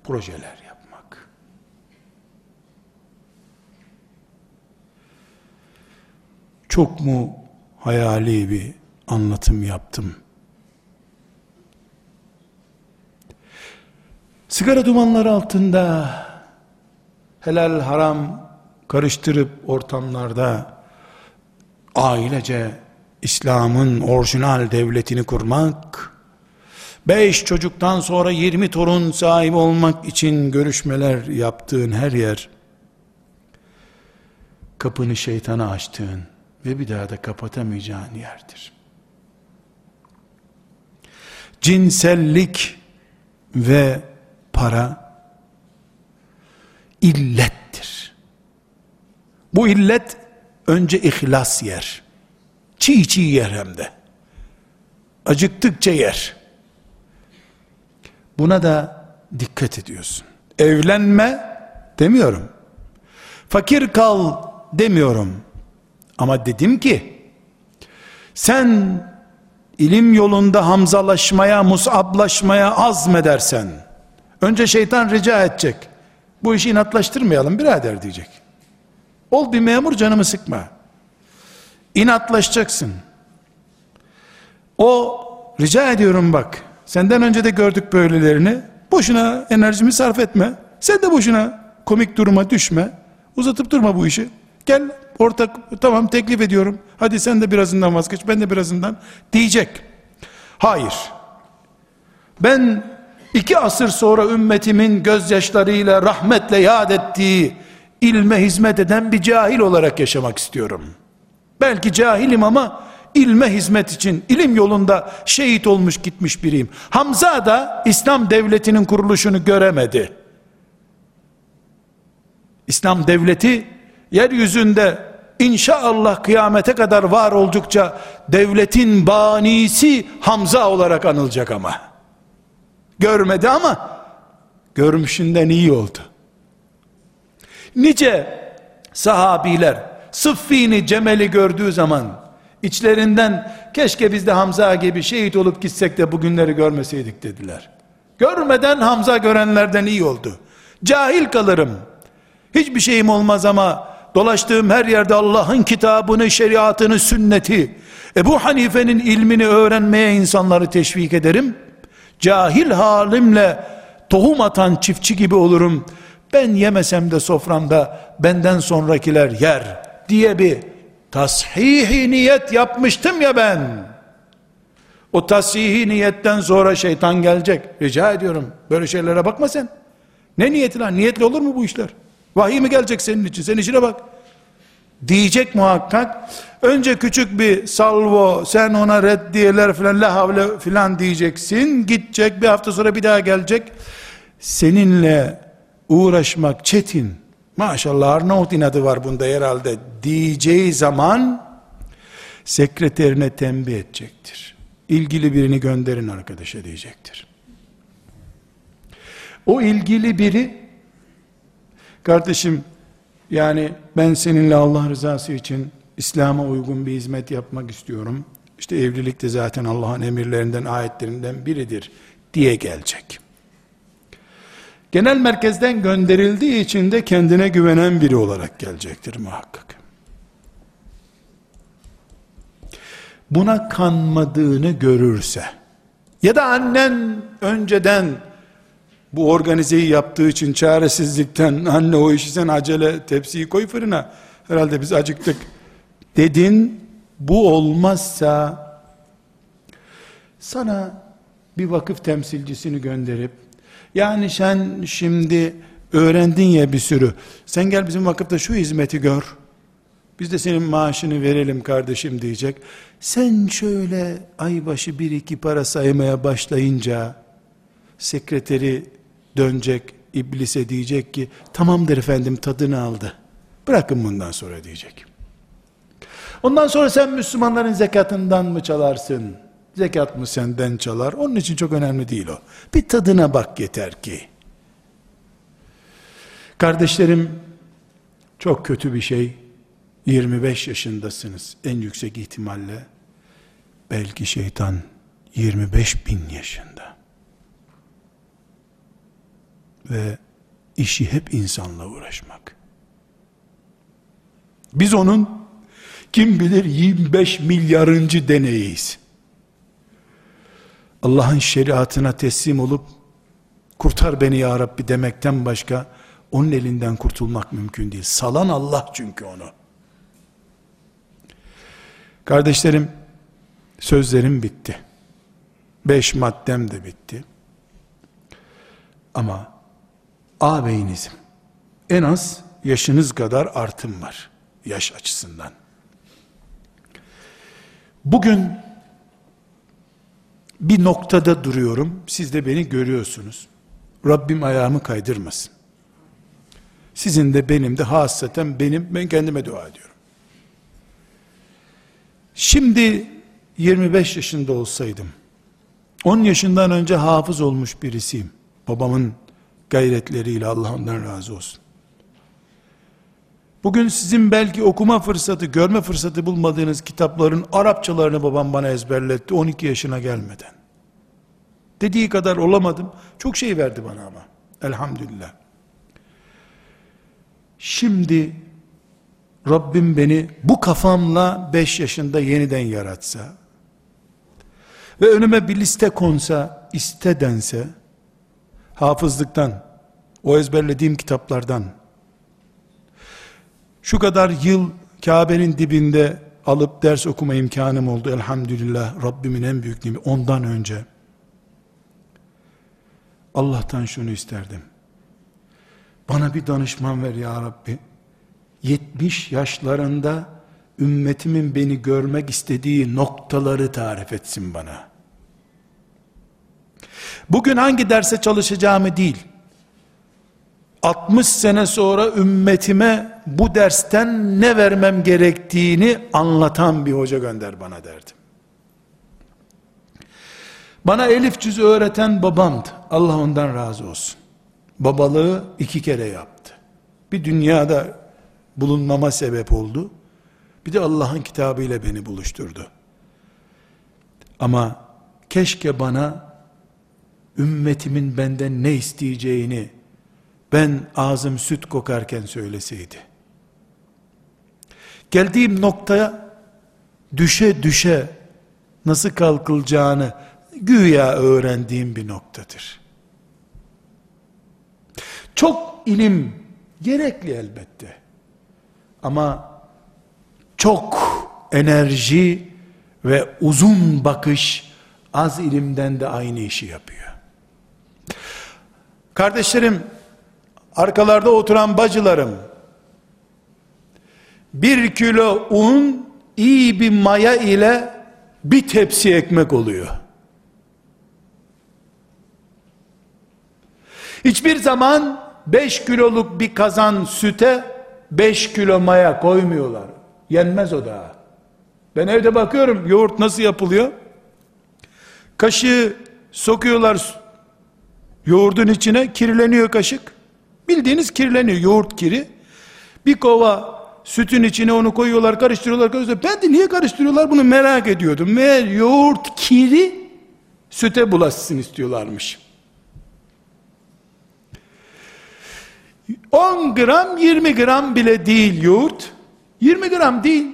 projeler yapmak. Çok mu hayali bir anlatım yaptım? Sigara dumanları altında helal haram karıştırıp ortamlarda ailece İslam'ın orijinal devletini kurmak, beş çocuktan sonra yirmi torun sahibi olmak için görüşmeler yaptığın her yer, kapını şeytana açtığın ve bir daha da kapatamayacağın yerdir. Cinsellik ve para illettir. Bu illet önce ihlas yer. Çiğ çiğ yer hem de. Acıktıkça yer. Buna da dikkat ediyorsun. Evlenme demiyorum. Fakir kal demiyorum. Ama dedim ki sen ilim yolunda hamzalaşmaya, musablaşmaya azmedersen önce şeytan rica edecek. Bu işi inatlaştırmayalım birader diyecek. Ol bir memur canımı sıkma. İnatlaşacaksın. O rica ediyorum bak. Senden önce de gördük böylelerini. Boşuna enerjimi sarf etme. Sen de boşuna komik duruma düşme. Uzatıp durma bu işi. Gel ortak tamam teklif ediyorum. Hadi sen de birazından vazgeç ben de birazından diyecek. Hayır. Ben iki asır sonra ümmetimin gözyaşlarıyla rahmetle yad ettiği ilme hizmet eden bir cahil olarak yaşamak istiyorum. Belki cahilim ama ilme hizmet için ilim yolunda şehit olmuş gitmiş biriyim. Hamza da İslam devletinin kuruluşunu göremedi. İslam devleti yeryüzünde inşallah kıyamete kadar var oldukça devletin banisi Hamza olarak anılacak ama. Görmedi ama görmüşünden iyi oldu. Nice sahabiler Sıffini Cemel'i gördüğü zaman içlerinden keşke biz de Hamza gibi şehit olup gitsek de bugünleri görmeseydik dediler. Görmeden Hamza görenlerden iyi oldu. Cahil kalırım. Hiçbir şeyim olmaz ama dolaştığım her yerde Allah'ın kitabını, şeriatını, sünneti, Ebu Hanife'nin ilmini öğrenmeye insanları teşvik ederim. Cahil halimle tohum atan çiftçi gibi olurum. Ben yemesem de soframda benden sonrakiler yer diye bir tashihi niyet yapmıştım ya ben. O tashihi niyetten sonra şeytan gelecek. Rica ediyorum. Böyle şeylere bakma sen. Ne niyeti lan? Niyetli olur mu bu işler? Vahiy mi gelecek senin için? Sen işine bak. Diyecek muhakkak. Önce küçük bir salvo, sen ona reddiyeler filan, la havle filan diyeceksin. Gidecek bir hafta sonra bir daha gelecek. Seninle uğraşmak çetin. Maşallah Arnavut inadı var bunda herhalde diyeceği zaman sekreterine tembih edecektir. İlgili birini gönderin arkadaşa diyecektir. O ilgili biri kardeşim yani ben seninle Allah rızası için İslam'a uygun bir hizmet yapmak istiyorum. İşte evlilik de zaten Allah'ın emirlerinden, ayetlerinden biridir diye gelecek. Genel merkezden gönderildiği için de kendine güvenen biri olarak gelecektir muhakkak. Buna kanmadığını görürse ya da annen önceden bu organizeyi yaptığı için çaresizlikten *laughs* anne o işi sen acele tepsiyi koy fırına. Herhalde biz acıktık. dedin. Bu olmazsa sana bir vakıf temsilcisini gönderip yani sen şimdi öğrendin ya bir sürü. Sen gel bizim vakıfta şu hizmeti gör. Biz de senin maaşını verelim kardeşim diyecek. Sen şöyle aybaşı bir iki para saymaya başlayınca sekreteri dönecek iblise diyecek ki tamamdır efendim tadını aldı. Bırakın bundan sonra diyecek. Ondan sonra sen Müslümanların zekatından mı çalarsın? Zekat mı senden çalar? Onun için çok önemli değil o. Bir tadına bak yeter ki. Kardeşlerim çok kötü bir şey. 25 yaşındasınız. En yüksek ihtimalle belki şeytan 25 bin yaşında ve işi hep insanla uğraşmak. Biz onun kim bilir 25 milyarıncı deneyiz. Allah'ın şeriatına teslim olup kurtar beni ya Rabbi demekten başka onun elinden kurtulmak mümkün değil. Salan Allah çünkü onu. Kardeşlerim sözlerim bitti. Beş maddem de bitti. Ama ağabeyinizim. En az yaşınız kadar artım var. Yaş açısından. Bugün bir noktada duruyorum. Siz de beni görüyorsunuz. Rabbim ayağımı kaydırmasın. Sizin de benim de hassaten benim, ben kendime dua ediyorum. Şimdi 25 yaşında olsaydım, 10 yaşından önce hafız olmuş birisiyim. Babamın gayretleriyle Allah ondan razı olsun. Bugün sizin belki okuma fırsatı, görme fırsatı bulmadığınız kitapların Arapçalarını babam bana ezberletti 12 yaşına gelmeden. Dediği kadar olamadım. Çok şey verdi bana ama. Elhamdülillah. Şimdi Rabbim beni bu kafamla 5 yaşında yeniden yaratsa ve önüme bir liste konsa, iste dense, hafızlıktan, o ezberlediğim kitaplardan, şu kadar yıl Kabe'nin dibinde alıp ders okuma imkanım oldu elhamdülillah Rabbimin en büyük nimeti ondan önce Allah'tan şunu isterdim. Bana bir danışman ver ya Rabbi. 70 yaşlarında ümmetimin beni görmek istediği noktaları tarif etsin bana. Bugün hangi derse çalışacağımı değil, 60 sene sonra ümmetime bu dersten ne vermem gerektiğini anlatan bir hoca gönder bana derdim. Bana elif cüz öğreten babamdı. Allah ondan razı olsun. Babalığı iki kere yaptı. Bir dünyada bulunmama sebep oldu. Bir de Allah'ın kitabı ile beni buluşturdu. Ama keşke bana ümmetimin benden ne isteyeceğini ben ağzım süt kokarken söyleseydi. Geldiğim noktaya düşe düşe nasıl kalkılacağını güya öğrendiğim bir noktadır. Çok ilim gerekli elbette. Ama çok enerji ve uzun bakış az ilimden de aynı işi yapıyor. Kardeşlerim, arkalarda oturan bacılarım, bir kilo un iyi bir maya ile bir tepsi ekmek oluyor. Hiçbir zaman 5 kiloluk bir kazan süte 5 kilo maya koymuyorlar. Yenmez o da. Ben evde bakıyorum yoğurt nasıl yapılıyor? Kaşığı sokuyorlar yoğurdun içine kirleniyor kaşık. Bildiğiniz kirleniyor yoğurt kiri. Bir kova sütün içine onu koyuyorlar karıştırıyorlar karıştırıyorlar. Ben de niye karıştırıyorlar bunu merak ediyordum. Meğer yoğurt kiri süte bulaşsın istiyorlarmış. 10 gram 20 gram bile değil yoğurt. 20 gram değil.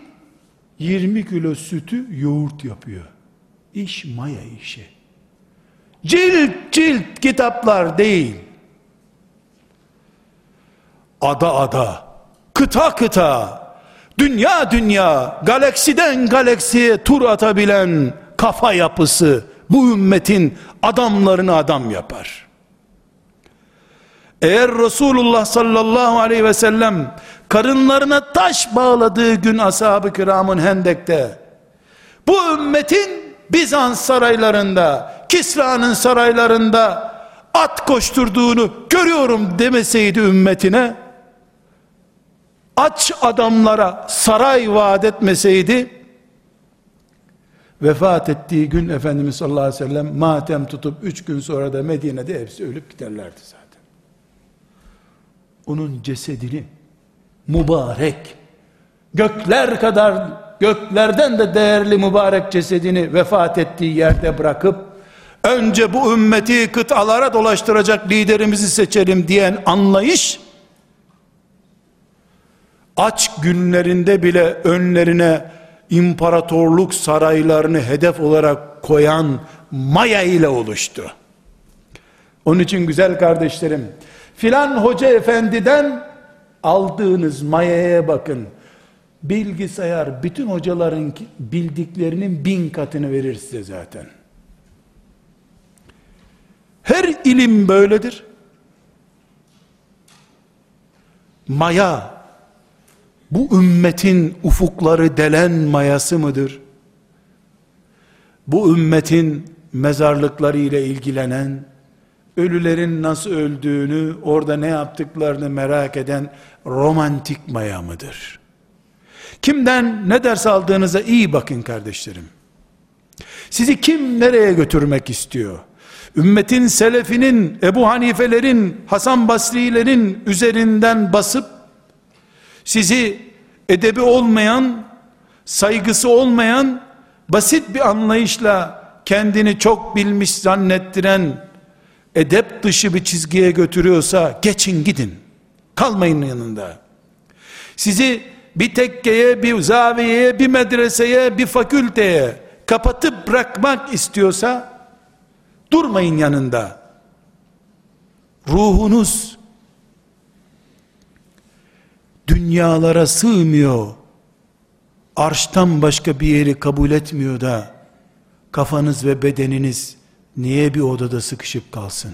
20 kilo sütü yoğurt yapıyor. İş maya işi. Cilt cilt kitaplar değil. Ada ada, kıta kıta, dünya dünya, galaksiden galaksiye tur atabilen kafa yapısı bu ümmetin adamlarını adam yapar. Eğer Resulullah sallallahu aleyhi ve sellem karınlarına taş bağladığı gün ashab-ı kiramın hendekte bu ümmetin Bizans saraylarında Kisra'nın saraylarında at koşturduğunu görüyorum demeseydi ümmetine aç adamlara saray vaat etmeseydi vefat ettiği gün Efendimiz sallallahu aleyhi ve sellem matem tutup üç gün sonra da Medine'de hepsi ölüp giderlerdi zaten. Onun cesedini mübarek gökler kadar göklerden de değerli mübarek cesedini vefat ettiği yerde bırakıp önce bu ümmeti kıtalara dolaştıracak liderimizi seçelim diyen anlayış aç günlerinde bile önlerine imparatorluk saraylarını hedef olarak koyan Maya ile oluştu. Onun için güzel kardeşlerim, filan hoca efendiden aldığınız mayaya bakın. Bilgisayar bütün hocaların bildiklerinin bin katını verir size zaten. Her ilim böyledir. Maya, bu ümmetin ufukları delen mayası mıdır? Bu ümmetin mezarlıkları ile ilgilenen, ölülerin nasıl öldüğünü, orada ne yaptıklarını merak eden romantik maya mıdır? Kimden ne ders aldığınıza iyi bakın kardeşlerim. Sizi kim nereye götürmek istiyor? Ümmetin selefinin, Ebu Hanifelerin, Hasan Basrilerin üzerinden basıp sizi edebi olmayan, saygısı olmayan, basit bir anlayışla kendini çok bilmiş zannettiren edep dışı bir çizgiye götürüyorsa geçin gidin. Kalmayın yanında. Sizi bir tekkeye, bir zaviyeye, bir medreseye, bir fakülteye kapatıp bırakmak istiyorsa durmayın yanında. Ruhunuz dünyalara sığmıyor. Arştan başka bir yeri kabul etmiyor da kafanız ve bedeniniz niye bir odada sıkışıp kalsın?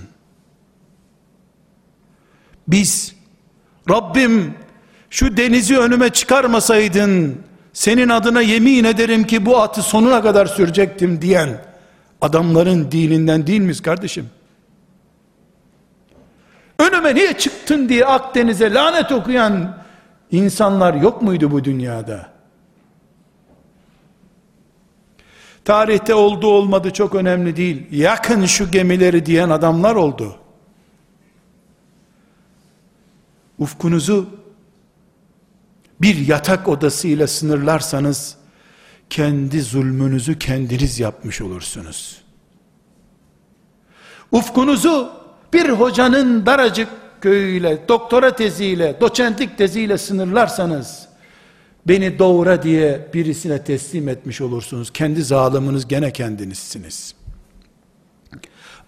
Biz Rabbim şu denizi önüme çıkarmasaydın senin adına yemin ederim ki bu atı sonuna kadar sürecektim diyen adamların dininden değil miyiz kardeşim? Önüme niye çıktın diye Akdeniz'e lanet okuyan insanlar yok muydu bu dünyada? Tarihte oldu olmadı çok önemli değil. Yakın şu gemileri diyen adamlar oldu. Ufkunuzu bir yatak odasıyla sınırlarsanız kendi zulmünüzü kendiniz yapmış olursunuz. Ufkunuzu bir hocanın daracık köyüyle, doktora teziyle, doçentlik teziyle sınırlarsanız beni doğura diye birisine teslim etmiş olursunuz. Kendi zaliminiz gene kendinizsiniz.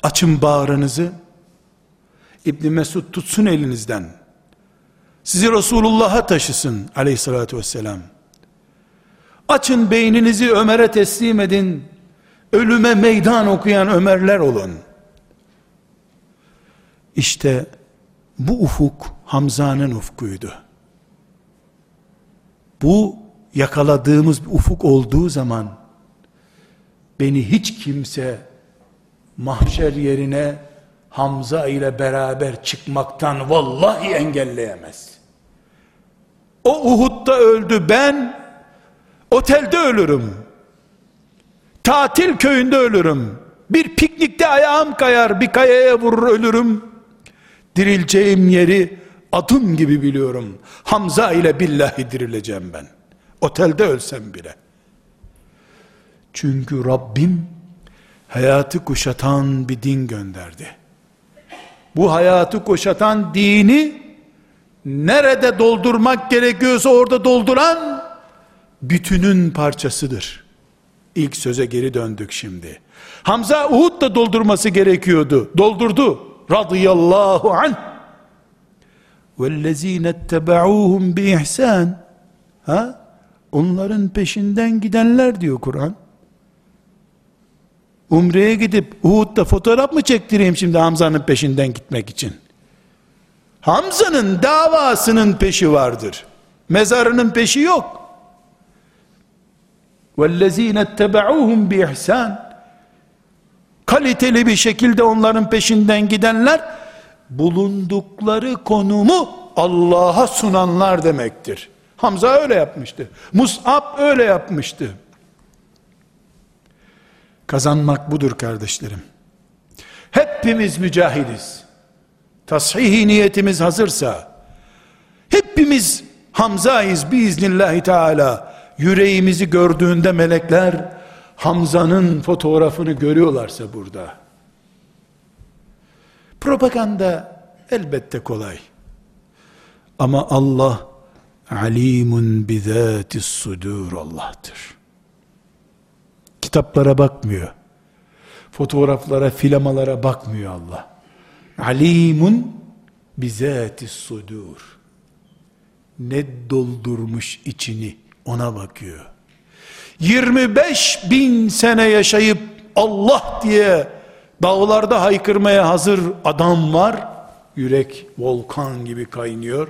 Açın bağrınızı, İbni Mesud tutsun elinizden. Sizi Resulullah'a taşısın aleyhissalatü vesselam. Açın beyninizi Ömer'e teslim edin. Ölüme meydan okuyan Ömerler olun. İşte bu ufuk Hamza'nın ufkuydu. Bu yakaladığımız bir ufuk olduğu zaman beni hiç kimse mahşer yerine Hamza ile beraber çıkmaktan vallahi engelleyemez. O Uhud'da öldü ben otelde ölürüm. Tatil köyünde ölürüm. Bir piknikte ayağım kayar bir kayaya vurur ölürüm. Dirileceğim yeri adım gibi biliyorum. Hamza ile billahi dirileceğim ben. Otelde ölsem bile. Çünkü Rabbim hayatı kuşatan bir din gönderdi. Bu hayatı kuşatan dini nerede doldurmak gerekiyorsa orada dolduran bütünün parçasıdır. İlk söze geri döndük şimdi. Hamza Uhud da doldurması gerekiyordu. Doldurdu. Radıyallahu anh. وَالَّذ۪ينَ اتَّبَعُوهُمْ بِإِحْسَانٍ ha? Onların peşinden gidenler diyor Kur'an. Umre'ye gidip Uhud'da fotoğraf mı çektireyim şimdi Hamza'nın peşinden gitmek için? Hamza'nın davasının peşi vardır. Mezarının peşi yok. وَالَّذ۪ينَ اتَّبَعُوهُمْ بِإِحْسَانٍ Kaliteli bir şekilde onların peşinden gidenler bulundukları konumu Allah'a sunanlar demektir. Hamza öyle yapmıştı. Mus'ab öyle yapmıştı. Kazanmak budur kardeşlerim. Hepimiz mücahidiz. Tashihi niyetimiz hazırsa, hepimiz Hamza'yız biiznillahü teala. Yüreğimizi gördüğünde melekler, Hamza'nın fotoğrafını görüyorlarsa burada, Propaganda elbette kolay. Ama Allah alimun bizatis sudur Allah'tır. Kitaplara bakmıyor. Fotoğraflara, filamalara bakmıyor Allah. Alimun bizatis sudur. Ne doldurmuş içini ona bakıyor. 25 bin sene yaşayıp Allah diye Dağlarda haykırmaya hazır adam var. Yürek volkan gibi kaynıyor.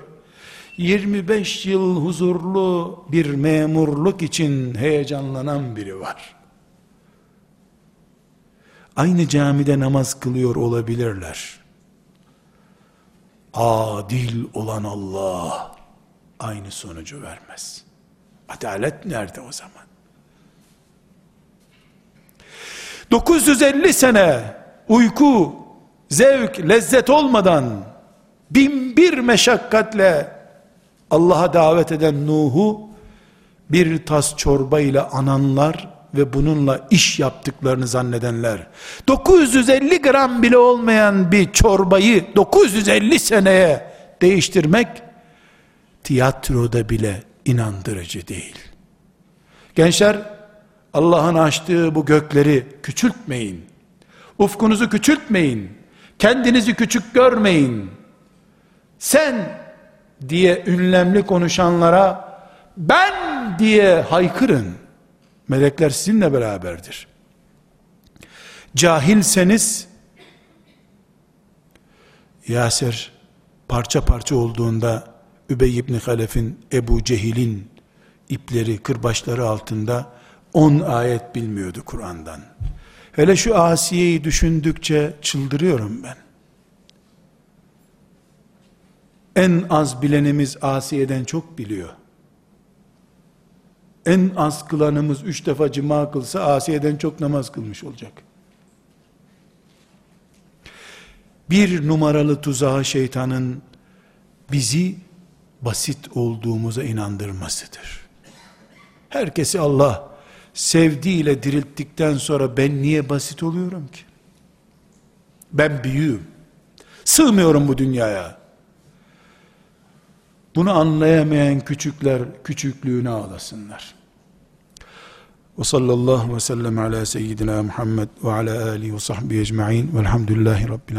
25 yıl huzurlu bir memurluk için heyecanlanan biri var. Aynı camide namaz kılıyor olabilirler. Adil olan Allah aynı sonucu vermez. Adalet nerede o zaman? 950 sene uyku, zevk, lezzet olmadan bin bir meşakkatle Allah'a davet eden Nuh'u bir tas çorba ile ananlar ve bununla iş yaptıklarını zannedenler 950 gram bile olmayan bir çorbayı 950 seneye değiştirmek tiyatroda bile inandırıcı değil. Gençler Allah'ın açtığı bu gökleri küçültmeyin. Ufkunuzu küçültmeyin. Kendinizi küçük görmeyin. Sen diye ünlemli konuşanlara ben diye haykırın. Melekler sizinle beraberdir. Cahilseniz Yasir parça parça olduğunda Übey ibn Halef'in, Ebu Cehil'in ipleri, kırbaçları altında 10 ayet bilmiyordu Kur'an'dan. Hele şu Asiye'yi düşündükçe çıldırıyorum ben. En az bilenimiz Asiye'den çok biliyor. En az kılanımız üç defa cima kılsa Asiye'den çok namaz kılmış olacak. Bir numaralı tuzağı şeytanın bizi basit olduğumuza inandırmasıdır. Herkesi Allah sevdiğiyle dirilttikten sonra ben niye basit oluyorum ki? Ben büyüğüm. Sığmıyorum bu dünyaya. Bunu anlayamayan küçükler küçüklüğüne ağlasınlar. Ve sallallahu ve sellem ala seyyidina Muhammed ve ala alihi ve sahbihi ecma'in velhamdülillahi rabbil